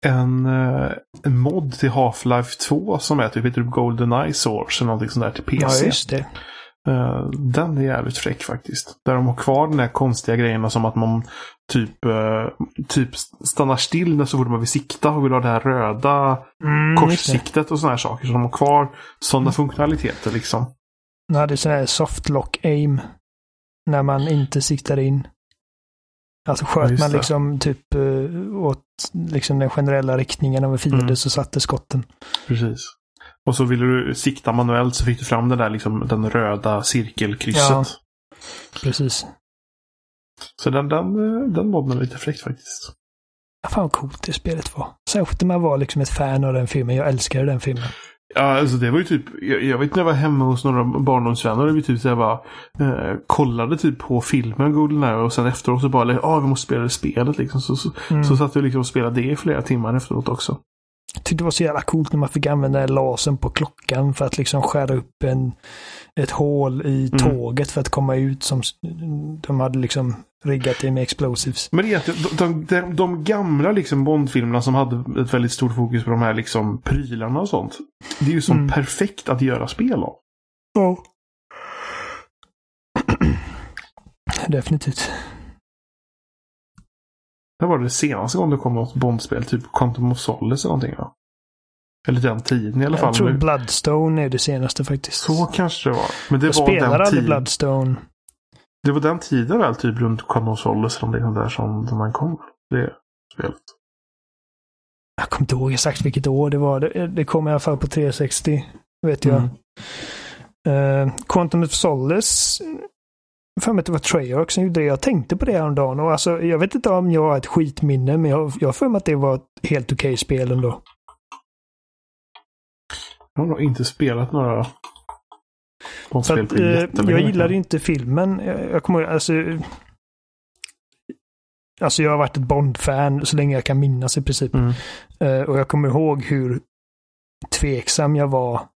en, eh, en mod till Half-Life 2 som är typ heter Goldeneye Source eller någonting sånt där till PC. Ja, just det. Uh, den är jävligt fräck faktiskt. Där de har kvar den här konstiga grejerna som att man typ, uh, typ stannar still när så fort man vill sikta och vill ha det här röda mm, korssiktet och sådana här saker. Så de har kvar sådana mm. funktionaliteter liksom. De hade sån här soft lock aim. När man inte siktar in. Alltså sköt ja, man liksom typ uh, åt liksom den generella riktningen av en fiende mm. så satte skotten. Precis. Och så ville du sikta manuellt så fick du fram den där liksom, den röda cirkelkrysset. Ja, precis. Så den, den, den modden är lite fräckt faktiskt. Fan vad coolt det spelet var. Särskilt när man var liksom ett fan av den filmen. Jag älskade den filmen. Ja, alltså det var ju typ, jag, jag vet när jag var hemma hos några barndomsvänner och vi typ så jag bara eh, kollade typ på filmen Goldeneye och sen efteråt så bara, ja ah, vi måste spela det spelet liksom. Så, så, mm. så satt vi liksom och spelade det i flera timmar efteråt också. Tyckte det var så jävla coolt när man fick använda lasern på klockan för att liksom skära upp en, ett hål i mm. tåget för att komma ut som de hade liksom riggat det med explosives. Men egentligen, de, de, de gamla liksom Bondfilmerna som hade ett väldigt stort fokus på de här liksom prylarna och sånt. Det är ju som mm. perfekt att göra spel av. Ja. Definitivt. När var det senaste gången det kom något Bondspel? Typ Quantum of Solace eller någonting va? Eller den tiden i alla fall. Jag tror Bloodstone är det senaste faktiskt. Så kanske det var. Men det jag var spelar aldrig Bloodstone. Det var den tiden väl, typ runt Quantum of Solace eller någonting där som man kom. Det spelet. Jag kommer inte ihåg exakt vilket år det var. Det, det kom i alla fall på 360. Vet jag. Mm. Uh, Quantum of Solace för mig att det var Treyarch som gjorde det. Jag tänkte på det häromdagen och alltså, jag vet inte om jag har ett skitminne, men jag, har för mig att det var ett helt okej okay spel ändå. Jag har nog inte spelat några för att, eh, Jag gillade inte filmen. Jag, jag kommer alltså... Alltså jag har varit ett Bond-fan så länge jag kan minnas i princip. Mm. Uh, och jag kommer ihåg hur tveksam jag var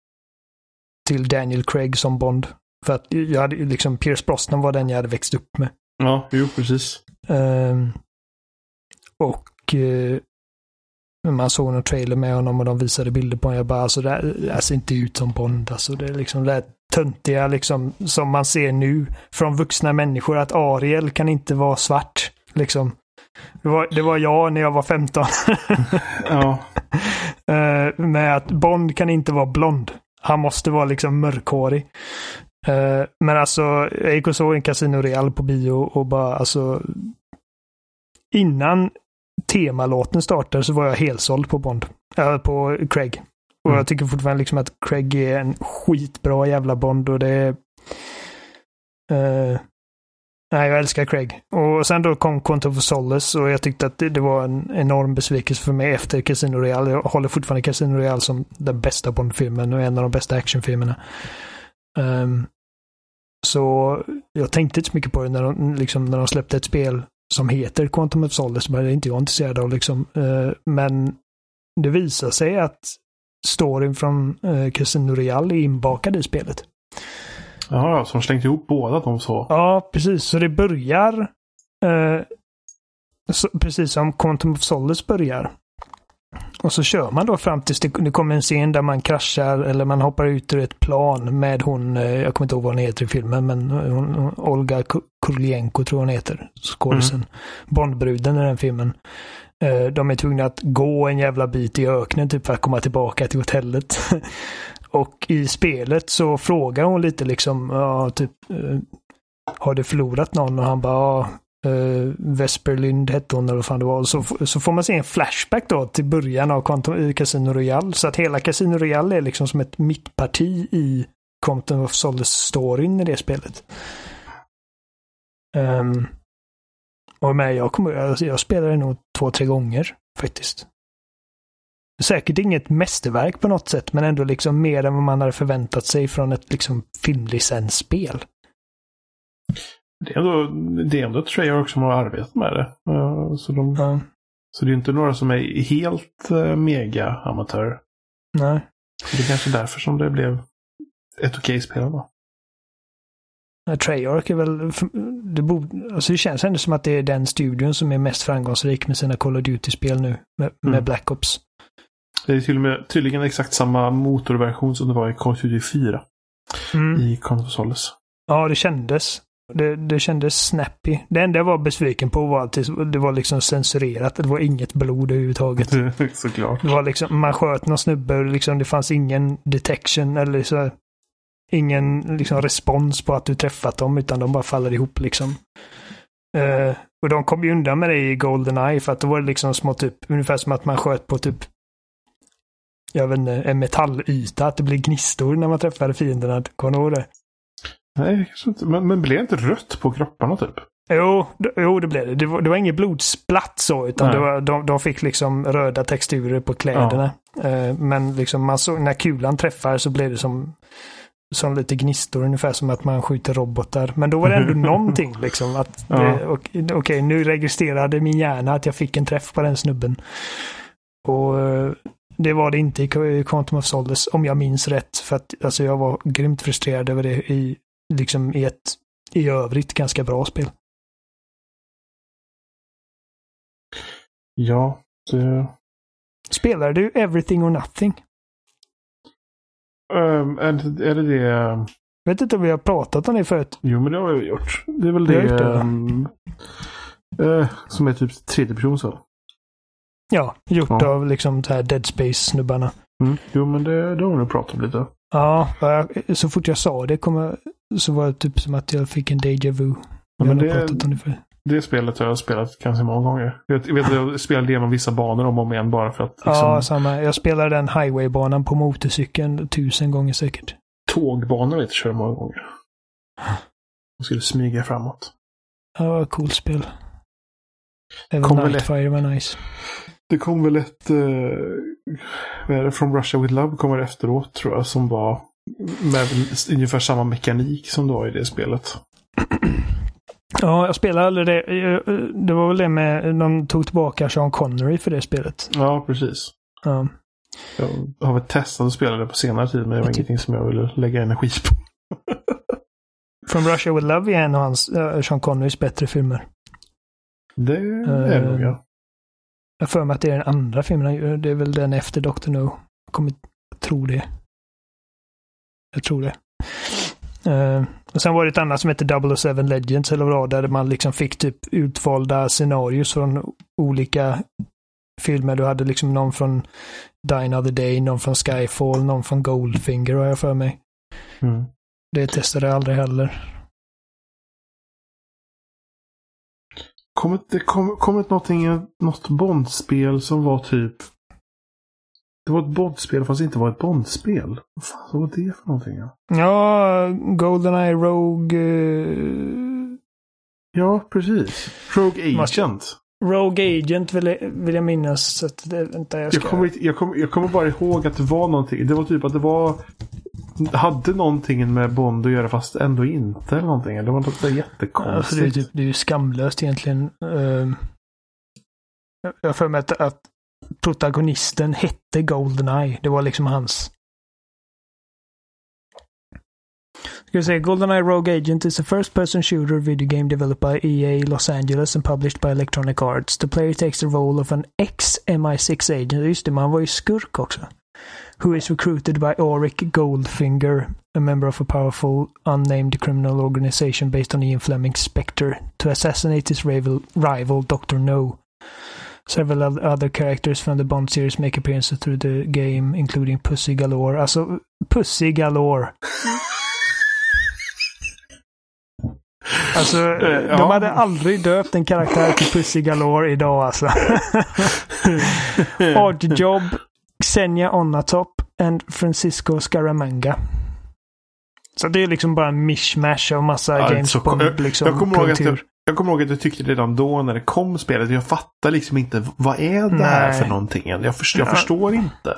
till Daniel Craig som Bond. För att jag hade liksom, Pierce Brosnan var den jag hade växt upp med. Ja, jo precis. Um, och uh, man såg någon trailer med honom och de visade bilder på honom. Jag bara, alltså det här ser inte ut som Bond. Alltså det är liksom det töntiga liksom som man ser nu från vuxna människor att Ariel kan inte vara svart. Liksom. Det var, det var jag när jag var 15. ja. Uh, med att Bond kan inte vara blond. Han måste vara liksom mörkhårig. Uh, men alltså, jag gick och såg en Casino Real på bio och bara alltså. Innan temalåten startade så var jag helsåld på Bond. Äh, på Craig. Och mm. jag tycker fortfarande liksom att Craig är en skitbra jävla Bond och det är... Uh, nej, jag älskar Craig. Och sen då kom Quantum of Solace och jag tyckte att det, det, var en enorm besvikelse för mig efter Casino Royale. Jag håller fortfarande Casino Royale som den bästa Bond-filmen och en av de bästa actionfilmerna. Um, så jag tänkte inte så mycket på det när de, liksom, när de släppte ett spel som heter Quantum of Solace, men det är inte jag intresserad av liksom. Uh, men det visar sig att storyn från uh, Casino Real är inbakad i spelet. Ja, som slängt ihop båda de så. Ja, precis. Så det börjar uh, så, precis som Quantum of Solace börjar. Och så kör man då fram tills det, det kommer en scen där man kraschar eller man hoppar ut ur ett plan med hon, eh, jag kommer inte ihåg vad hon heter i filmen, men hon, Olga Kurylenko tror hon heter, skådisen. Mm. Bondbruden i den filmen. Eh, de är tvungna att gå en jävla bit i öknen typ för att komma tillbaka till hotellet. Och i spelet så frågar hon lite liksom, ja, typ, eh, har du förlorat någon? Och han bara, uh, Vesperlind hette hon eller vad fan det var. Så, så får man se en flashback då till början av Quantum, Casino Royale. Så att hela Casino Royale är liksom som ett mittparti i Quantum of Solace-storyn i det spelet. Um, och med, jag, kommer, jag, jag spelade nog två, tre gånger faktiskt. Säkert inget mästerverk på något sätt, men ändå liksom mer än vad man hade förväntat sig från ett liksom filmlicensspel. Det är ändå, det är ändå Treyarch som har arbetat med det. Så de, ja. Så det är inte några som är helt uh, mega amatörer. Nej. Det är kanske därför som det blev ett okej spel då. Treyarch är väl, det, borde, alltså det känns ändå som att det är den studion som är mest framgångsrik med sina Call of Duty-spel nu, med, med mm. Black Ops. Det är till och med tydligen exakt samma motorversion som det var i Call of Duty 4. Mm. I konsoles. Ja, det kändes. Det, det kändes snappy. Det enda jag var besviken på var att det var liksom censurerat. Det var inget blod överhuvudtaget. Såklart. Det var liksom, man sköt någon snubbe och liksom, det fanns ingen detection eller så. Ingen liksom, respons på att du träffat dem utan de bara faller ihop liksom. Uh, och de kom ju undan med det i Goldeneye för att det var liksom små typ, ungefär som att man sköt på typ jag vet inte, en metallyta, att det blir gnistor när man träffar fienderna. Kommer du ihåg det? Nej. Men, men blev det inte rött på kropparna typ? Jo, jo det blev det. Det var, det var inget blodsplatt så, utan det var, de, de fick liksom röda texturer på kläderna. Ja. Eh, men liksom man såg, när kulan träffar så blev det som, som lite gnistor, ungefär som att man skjuter robotar. Men då var det ändå någonting liksom. Att ja. Okej, okay, nu registrerade min hjärna att jag fick en träff på den snubben. Och eh, det var det inte i Quantum of Solace, om jag minns rätt. För att alltså, jag var grymt frustrerad över det i, liksom, i ett i övrigt ganska bra spel. Ja, det... Spelar du Everything or Nothing? Um, är, det, är det det... Jag vet inte om vi har pratat om det förut. Jo, men det har jag gjort. Det är väl det, det, um, uh, som är typ tredje person så. Ja, gjort ja. av liksom så här Dead Space-snubbarna. Mm. Jo, men det, det har vi nog pratat om lite. Ja, så fort jag sa det kom så var det typ som att jag fick en déjà vu. Ja, men det, det, spelet har jag spelat ganska många gånger. Jag vet jag spelade igenom vissa banor om och om igen bara för att... Liksom... Ja, samma. Jag spelade den highwaybanan på motorcykeln tusen gånger säkert. Tågbanor vet jag körde många gånger. Jag skulle smyga framåt. Ja, coolt spel. Även Nightfire var nice. Det kom väl ett... Uh, vad är det? From Russia With Love kommer efteråt tror jag. Som var med ungefär samma mekanik som det var i det spelet. Ja, jag spelade aldrig det. Det var väl det med... De tog tillbaka Sean Connery för det spelet. Ja, precis. Ja. Jag har väl testat att spela det på senare tid, men det var typ. ingenting som jag ville lägga energi på. From Russia With Love är en av hans, uh, Sean Connerys bättre filmer. Det är det nog, ja. Jag för mig att det är den andra filmen Det är väl den efter Dr. No. Jag kommer tro det. Jag tror det. Uh, och sen var det ett annat som hette 007 Legends eller vad där man liksom fick typ utvalda scenarios från olika filmer. Du hade liksom någon från Die Another Day, någon från Skyfall, någon från Goldfinger har jag för mig. Mm. Det testade jag aldrig heller. Kommer det kom, kom någonting, något Bondspel som var typ... Det var ett Bondspel fast det inte var ett Bondspel. Vad fan var det för någonting? Ja, ja Goldeneye Rogue... Uh... Ja, precis. Rogue Agent. Rogue Agent vill jag, vill jag minnas. Så att det, vänta, jag, ska... jag, kommer, jag, kommer, jag kommer bara ihåg att det var någonting. Det var typ att det var hade någonting med Bond att göra fast ändå inte. Eller någonting. Det var något jättekonstigt. Alltså det, är typ, det är ju skamlöst egentligen. Uh, jag har för mig att, att protagonisten hette Goldeneye. Det var liksom hans... Ska vi se... GoldenEye Rogue Agent is a first person shooter video game developed by EA Los Angeles and published by Electronic Arts. The player takes the role of an ex-MI6 agent. Just det, man var ju skurk också who is recruited by Auric Goldfinger, a member of a powerful, unnamed criminal organization based on Ian Fleming's Spectre, to assassinate his rival, rival Dr. No. Several other characters from the Bond series make appearances through the game, including Pussy Galore. Alltså, Pussy Galore. Alltså, ja. de hade aldrig döpt en karaktär till Pussy Galore idag alltså. Oddjob Xenia Onatop and Francisco Scaramanga. Så det är liksom bara en mishmash av massa ja, James Bond. Jag, liksom, jag, kommer ihåg att jag, jag kommer ihåg att jag tyckte redan då när det kom spelet, jag fattar liksom inte vad är det Nej. här för någonting? Jag, förstår, jag ja. förstår inte.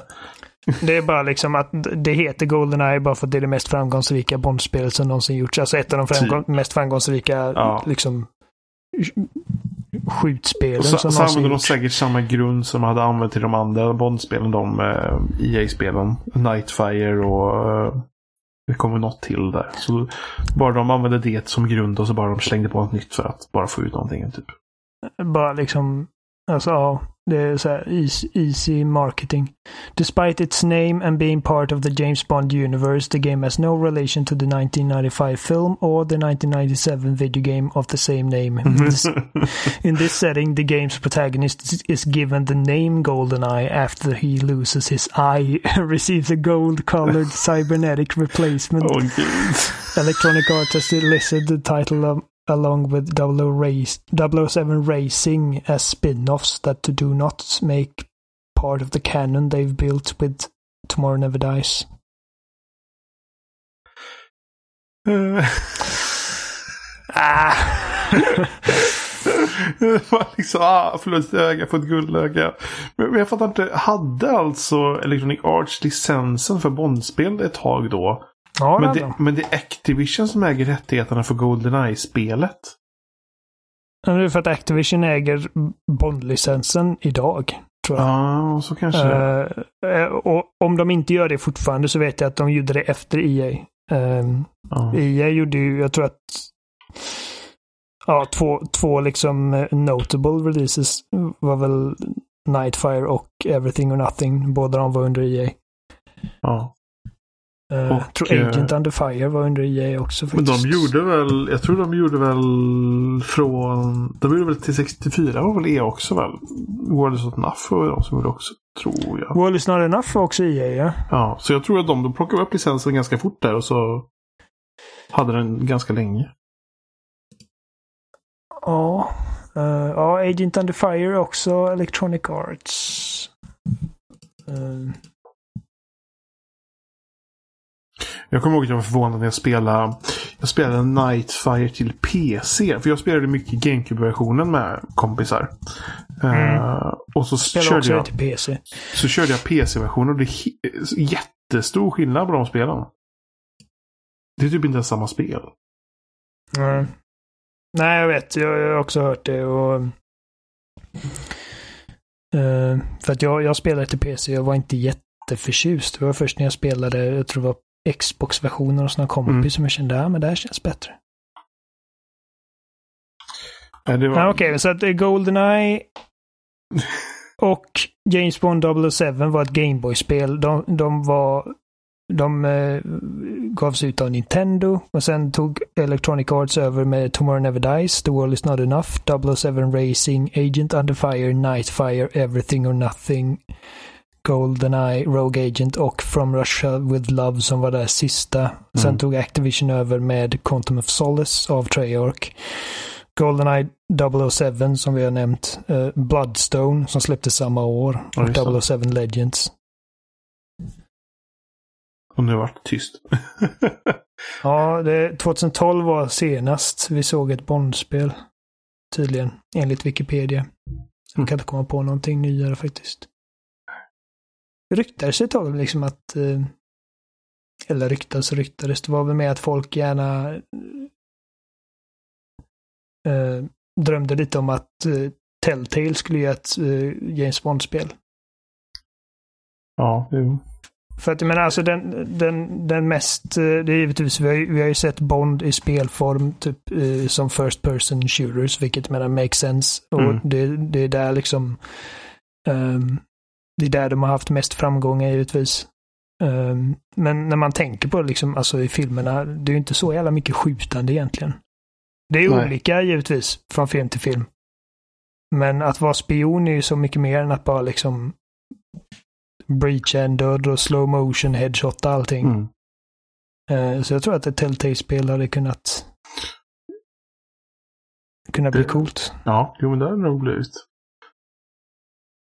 Det är bara liksom att det heter Goldeneye bara för att det är det mest framgångsrika Bond-spelet som någonsin gjorts. Alltså ett av de framgång typ. mest framgångsrika ja. liksom skjutspelen så, som så använder de säkert samma grund som de hade använt till de andra Bond-spelen. De eh, EA-spelen. Nightfire och eh, det kommer något till där. Så bara de använde det som grund och så bara de slängde på något nytt för att bara få ut någonting. Typ. Bara liksom, alltså ja, det är så här easy, easy marketing. Despite its name and being part of the James Bond universe, the game has no relation to the 1995 film or the 1997 video game of the same name. In mm-hmm. this, in this setting, the game's protagonist is given the name GoldenEye after he loses his eye, and receives a gold-colored cybernetic replacement. Gud. Electronic Arts has listed the title of, along with 007 Racing as spin-offs that do not make part of the canon they've built with Tomorrow Never Dies. Uh. Ah. det var liksom, ah, förlustöga på ett guldöga. Men, men jag fattar inte, hade alltså Electronic Arts licensen för Bondspel ett tag då? Ja, Men det, det, men det är Activision som äger rättigheterna för Goldeneye-spelet? det är för att Activision äger Bond-licensen idag. Tror jag. Ja, så kanske eh, och om de inte gör det fortfarande så vet jag att de gjorde det efter EA. Um, ja. EA gjorde ju, jag tror att ja, två, två liksom eh, notable releases var väl Nightfire och Everything or Nothing. Båda de var under EA. ja. Uh, Och, jag tror eh, Agent Under Fire var under EA också Men faktiskt. de gjorde väl, jag tror de gjorde väl från, de gjorde väl till 64 var väl E också väl? World of Enough var de som gjorde också, tror jag. Well It's Not Enough var också EA ja. Ja, så jag tror att de, de plockade upp licensen ganska fort där och så hade den ganska länge. Ja. eh, ja, Agent Under Fire också Electronic Arts. Eh, Jag kommer ihåg att jag var förvånad när jag spelade, jag spelade Nightfire till PC. För jag spelade mycket GameCube-versionen med kompisar. Eh, och så spelar körde, jag, till PC. så körde jag PC-versionen och det är jättestor skillnad på de spelen. Det är typ inte ens samma spel. Nej. Nej, jag vet. Jag, jag har också hört det. Och, eh, för att jag, jag spelade till PC. Jag var inte jätteförtjust. Det var först när jag spelade, jag tror det var Xbox-versionen och såna kompis Mm. som jag kände, ja men det här känns bättre. Det var, Ja, Okej, så att eh, Goldeneye och James Bond 007 var ett Gameboy-spel. De, de var... De eh, gavs ut av Nintendo och sen tog Electronic Arts över med Tomorrow Never Dies, The World Is Not Enough, 007 Racing, Agent Under Fire, Nightfire, Everything or Nothing, Goldeneye, Rogue Agent och From Russia With Love som var det sista. Sen Mm. tog Activision över med Quantum of Solace av Treyarch. Goldeneye 007 som vi har nämnt. eh, Bloodstone som släpptes samma år. Ja, och 007 Legends. Och nu vart det tyst. Ja, det, 2012 var senast vi såg ett Bondspel. Tydligen, enligt Wikipedia. Jag kan inte komma på någonting nyare faktiskt. Ryktades ett tag liksom att... eh, Eller ryktades och ryktades. Det var väl med att folk gärna eh, drömde lite om att eh, Telltale skulle göra ett eh, James Bond-spel. ja, jo. För att jag menar alltså den, den, den mest, eh, det är givetvis, vi har, ju- vi har ju sett Bond i spelform typ eh, som first person shooters, vilket jag menar makes sense. Och Mm. det, det är där liksom, ehm, det är där de har haft mest framgångar givetvis. Ehm, men när man tänker på liksom, alltså i filmerna, det är ju inte så jävla mycket skjutande egentligen. Det är Nej. olika givetvis från film till film. Men att vara spion är ju så mycket mer än att bara liksom breach en död och slow motion headshot och allting. Mm. Eh, Så jag tror att ett Telltale-spel hade kunnat kunna bli Det- coolt. Ja, jo men det har det nog blivit.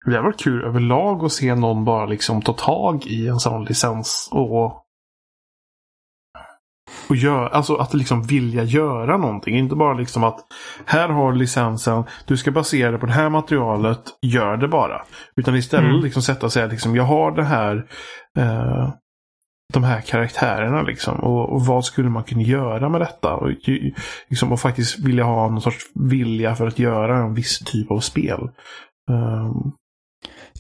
Det har varit kul överlag att se någon bara liksom ta tag i en sån licens och och gör, alltså att liksom vilja göra någonting. Inte bara liksom att här har licensen, du ska basera det på det här materialet, gör det bara. Utan istället Mm. liksom sätta sig liksom, jag har det här. Eh, de här karaktärerna liksom. Och, och, vad skulle man kunna göra med detta? Och, liksom, och faktiskt vilja ha någon sorts vilja för att göra en viss typ av spel. Um...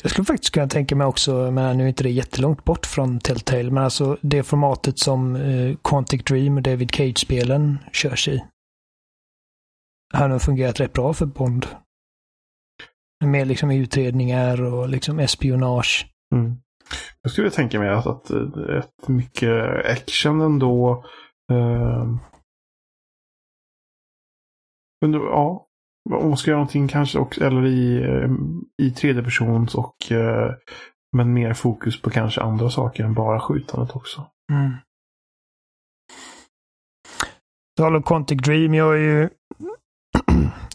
Jag skulle faktiskt kunna tänka mig också, men nu är inte det jättelångt bort från Telltale, men alltså det formatet som eh, Quantic Dream och David Cage-spelen körs i. Har nog fungerat rätt bra för Bond. Med liksom utredningar och liksom espionage. Mm. Jag skulle tänka mig att, att eh, att mycket action ändå. Eh, under, ja, om man ska göra någonting kanske också, eller i, eh, i tredje persons och eh, men mer fokus på kanske andra saker än bara skjutandet också. Mm. Tal om Quantic Dream, jag har ju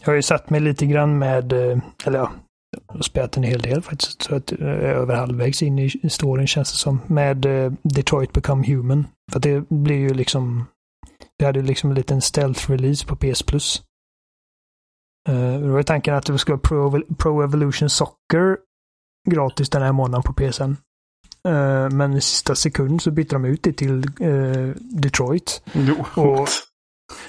jag har ju satt mig lite grann med, eh, eller ja, jag har spelat en hel del faktiskt. Så att jag är över halvvägs in i storyn känns det som. Med Detroit Become Human. För att det blir ju liksom... Det hade ju liksom en liten stealth-release på PS Plus. Uh, då var tanken att det skulle vara Pro, Pro Evolution Soccer gratis den här månaden på PSN. Uh, men i sista sekund så bytte de ut det till uh, Detroit. Jo. Och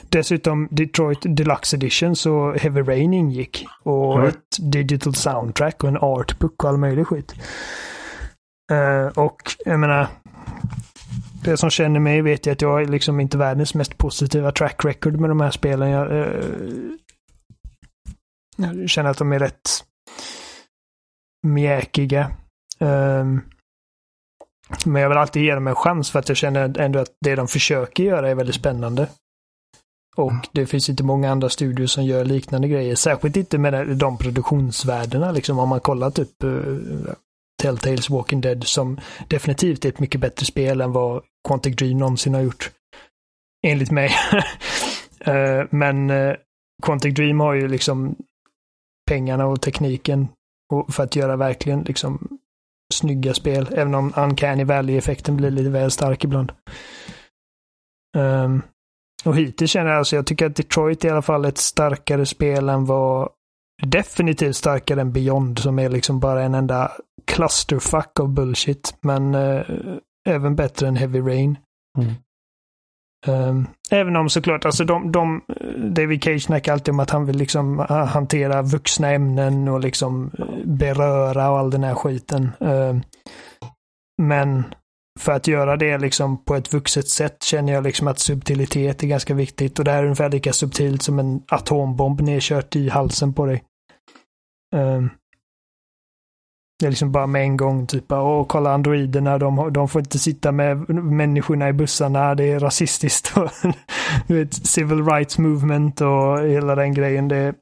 Dessutom Detroit Deluxe Edition så Heavy Rain ingick. Och mm. ett digital soundtrack och en artbook och all möjlig skit. Uh, och jag menar, det som känner mig vet jag att jag är liksom inte världens mest positiva track record med de här spelen. Jag, jag känner att de är rätt mjäkiga. Um, men jag vill alltid ge dem en chans för att jag känner ändå att det de försöker göra är väldigt spännande. Och mm. det finns inte många andra studios som gör liknande grejer. Särskilt inte med de produktionsvärdena. Liksom om man kollar typ uh, Telltales Walking Dead som definitivt är ett mycket bättre spel än vad Quantic Dream någonsin har gjort. Enligt mig. uh, men uh, Quantic Dream har ju liksom pengarna och tekniken och för att göra verkligen liksom snygga spel. Även om Uncanny Valley-effekten blir lite väl stark ibland. Um, och hittills känner jag alltså, jag tycker att Detroit är i alla fall ett starkare spel än vad definitivt starkare än Beyond som är liksom bara en enda clusterfuck av bullshit. Men eh, även bättre än Heavy Rain. Mm. Um, även om såklart, alltså de, de, David Cage snackar alltid om att han vill liksom eh, hantera vuxna ämnen och liksom eh, beröra och all den här skiten. Um, men för att göra det liksom på ett vuxet sätt känner jag liksom att subtilitet är ganska viktigt och det här är ungefär lika subtilt som en atombomb nedkört i halsen på dig. Um, det är liksom bara med en gång typ, Och kolla androiderna, de, de får inte sitta med människorna i bussarna, det är rasistiskt. du vet, civil rights movement och hela den grejen. Det,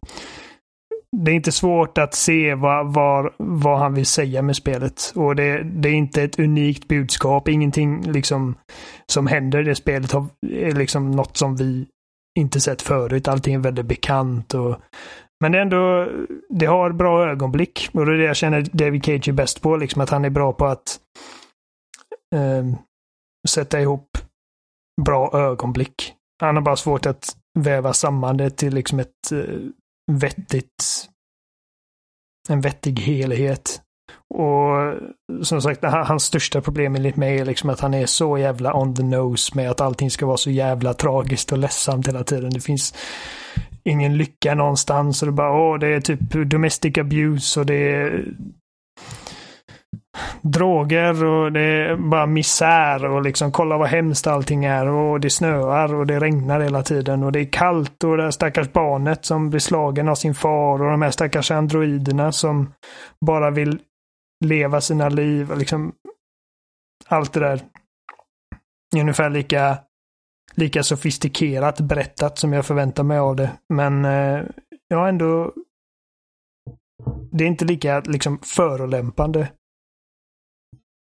det är inte svårt att se vad, var, vad han vill säga med spelet. Och det, det, är inte ett unikt budskap. Ingenting liksom som händer i det spelet är liksom något som vi inte sett förut. Allting är väldigt bekant. Och, men det är ändå, det har bra ögonblick. Och det är det jag känner David Cage är bäst på. Liksom att han är bra på att eh, sätta ihop bra ögonblick. Han har bara svårt att väva samman det till liksom ett eh, vettigt, en vettig helhet. Och som sagt, hans största problem enligt mig är liksom att han är så jävla on the nose med att allting ska vara så jävla tragiskt och ledsamt hela tiden. Det finns ingen lycka någonstans och det bara, åh, det är typ domestic abuse och det är droger och det är bara misär och liksom kolla vad hemskt allting är och det snöar och det regnar hela tiden och det är kallt och det här stackars barnet som blir slagen av sin far och de här stackars androiderna som bara vill leva sina liv. Liksom, allt det där är ungefär lika, lika sofistikerat berättat som jag förväntar mig av det. Men eh, jag har ändå det är inte lika liksom förolämpande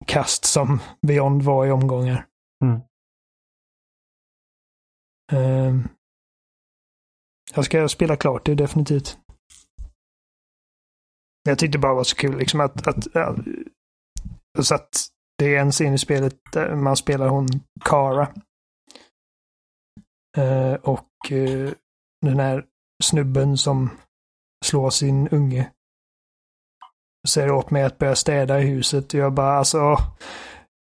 kast som Beyond var i omgångar. Mm. Uh, jag ska spela klart det definitivt. Jag tyckte bara det var så kul liksom att, att, att, att det är en scen i spelet där man spelar hon Kara. Uh, och uh, den här snubben som slår sin unge säger åt mig att börja städa i huset. Och jag bara alltså,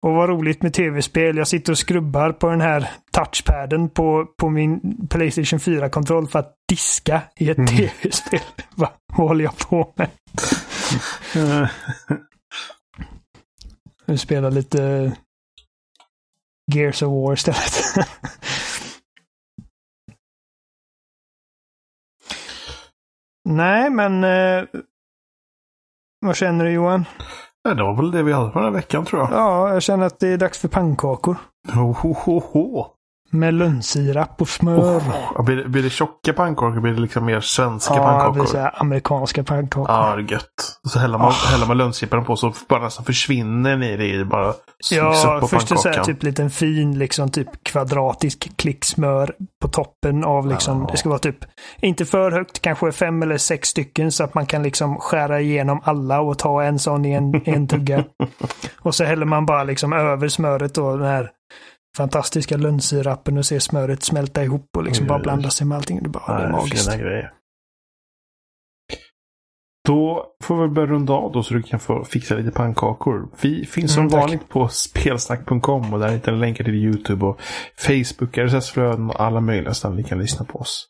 Och vad roligt med tv-spel. Jag sitter och skrubbar på den här touchpaden på, på min Playstation 4-kontroll för att diska i ett Mm. tv-spel. vad, vad håller jag på med? Nu spelar lite Gears of War istället. Nej, men eh, vad känner du Johan? Det var väl det vi hade för den här veckan tror jag. Ja, jag känner att det är dags för pannkakor. Ho, ho, ho, ho. Med lönnsirap och smör. Oh, blir, det, blir det tjocka pannkakor blir det liksom mer svenska ja, det blir pannkakor? så här amerikanska pannkakor. Ja, det är gött. Och så häller man, häller man lönnsippan på så bara nästan försvinner ner i bara Ja, på först så här typ liten fin liksom typ kvadratisk klick smör på toppen av liksom, Ja. det ska vara typ, inte för högt, kanske fem eller sex stycken så att man kan liksom skära igenom alla och ta en sån i en, en tugga. och så häller man bara liksom över smöret och den här fantastiska lönnsirapen och ser smöret smälta ihop och liksom Oj, bara blanda sig med allting. Det, bara, det är magiskt. fina grejer. Då får vi börja runda av då så du kan få fixa lite pannkakor. Vi finns som Mm, vanligt på spelsnack.com och där hittar ni länkar till YouTube och Facebook, RSS-flöden och alla möjliga ställen ni kan lyssna på oss.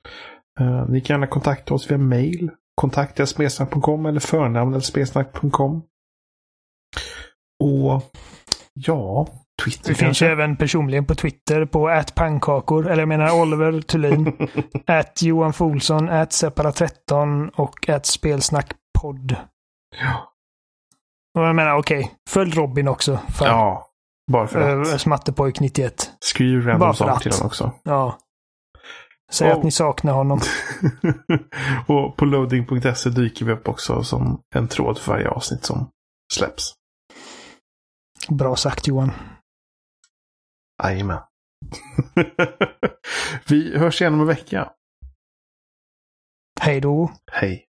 Eh, ni kan gärna kontakta oss via mail. Kontakta spelsnack.com eller förnamn spelsnack.com. Och ja, Twitter Vi finns ju även personligen på Twitter på @pannkakor, eller jag menar Oliver Thulin, at Johan Folsson, at Separa13 och at Spelsnackpodd. Ja. Och jag menar okej, följ Robin också. För, ja, bara för äh, att. Smattepojk 91. Skriv random saker till honom också. Ja. Säg Och- att ni saknar honom. och på loading.se dyker vi upp också som en tråd för varje avsnitt som släpps. Bra sagt Johan. Jajamän. vi hörs igen om en vecka. Hej då. Hej.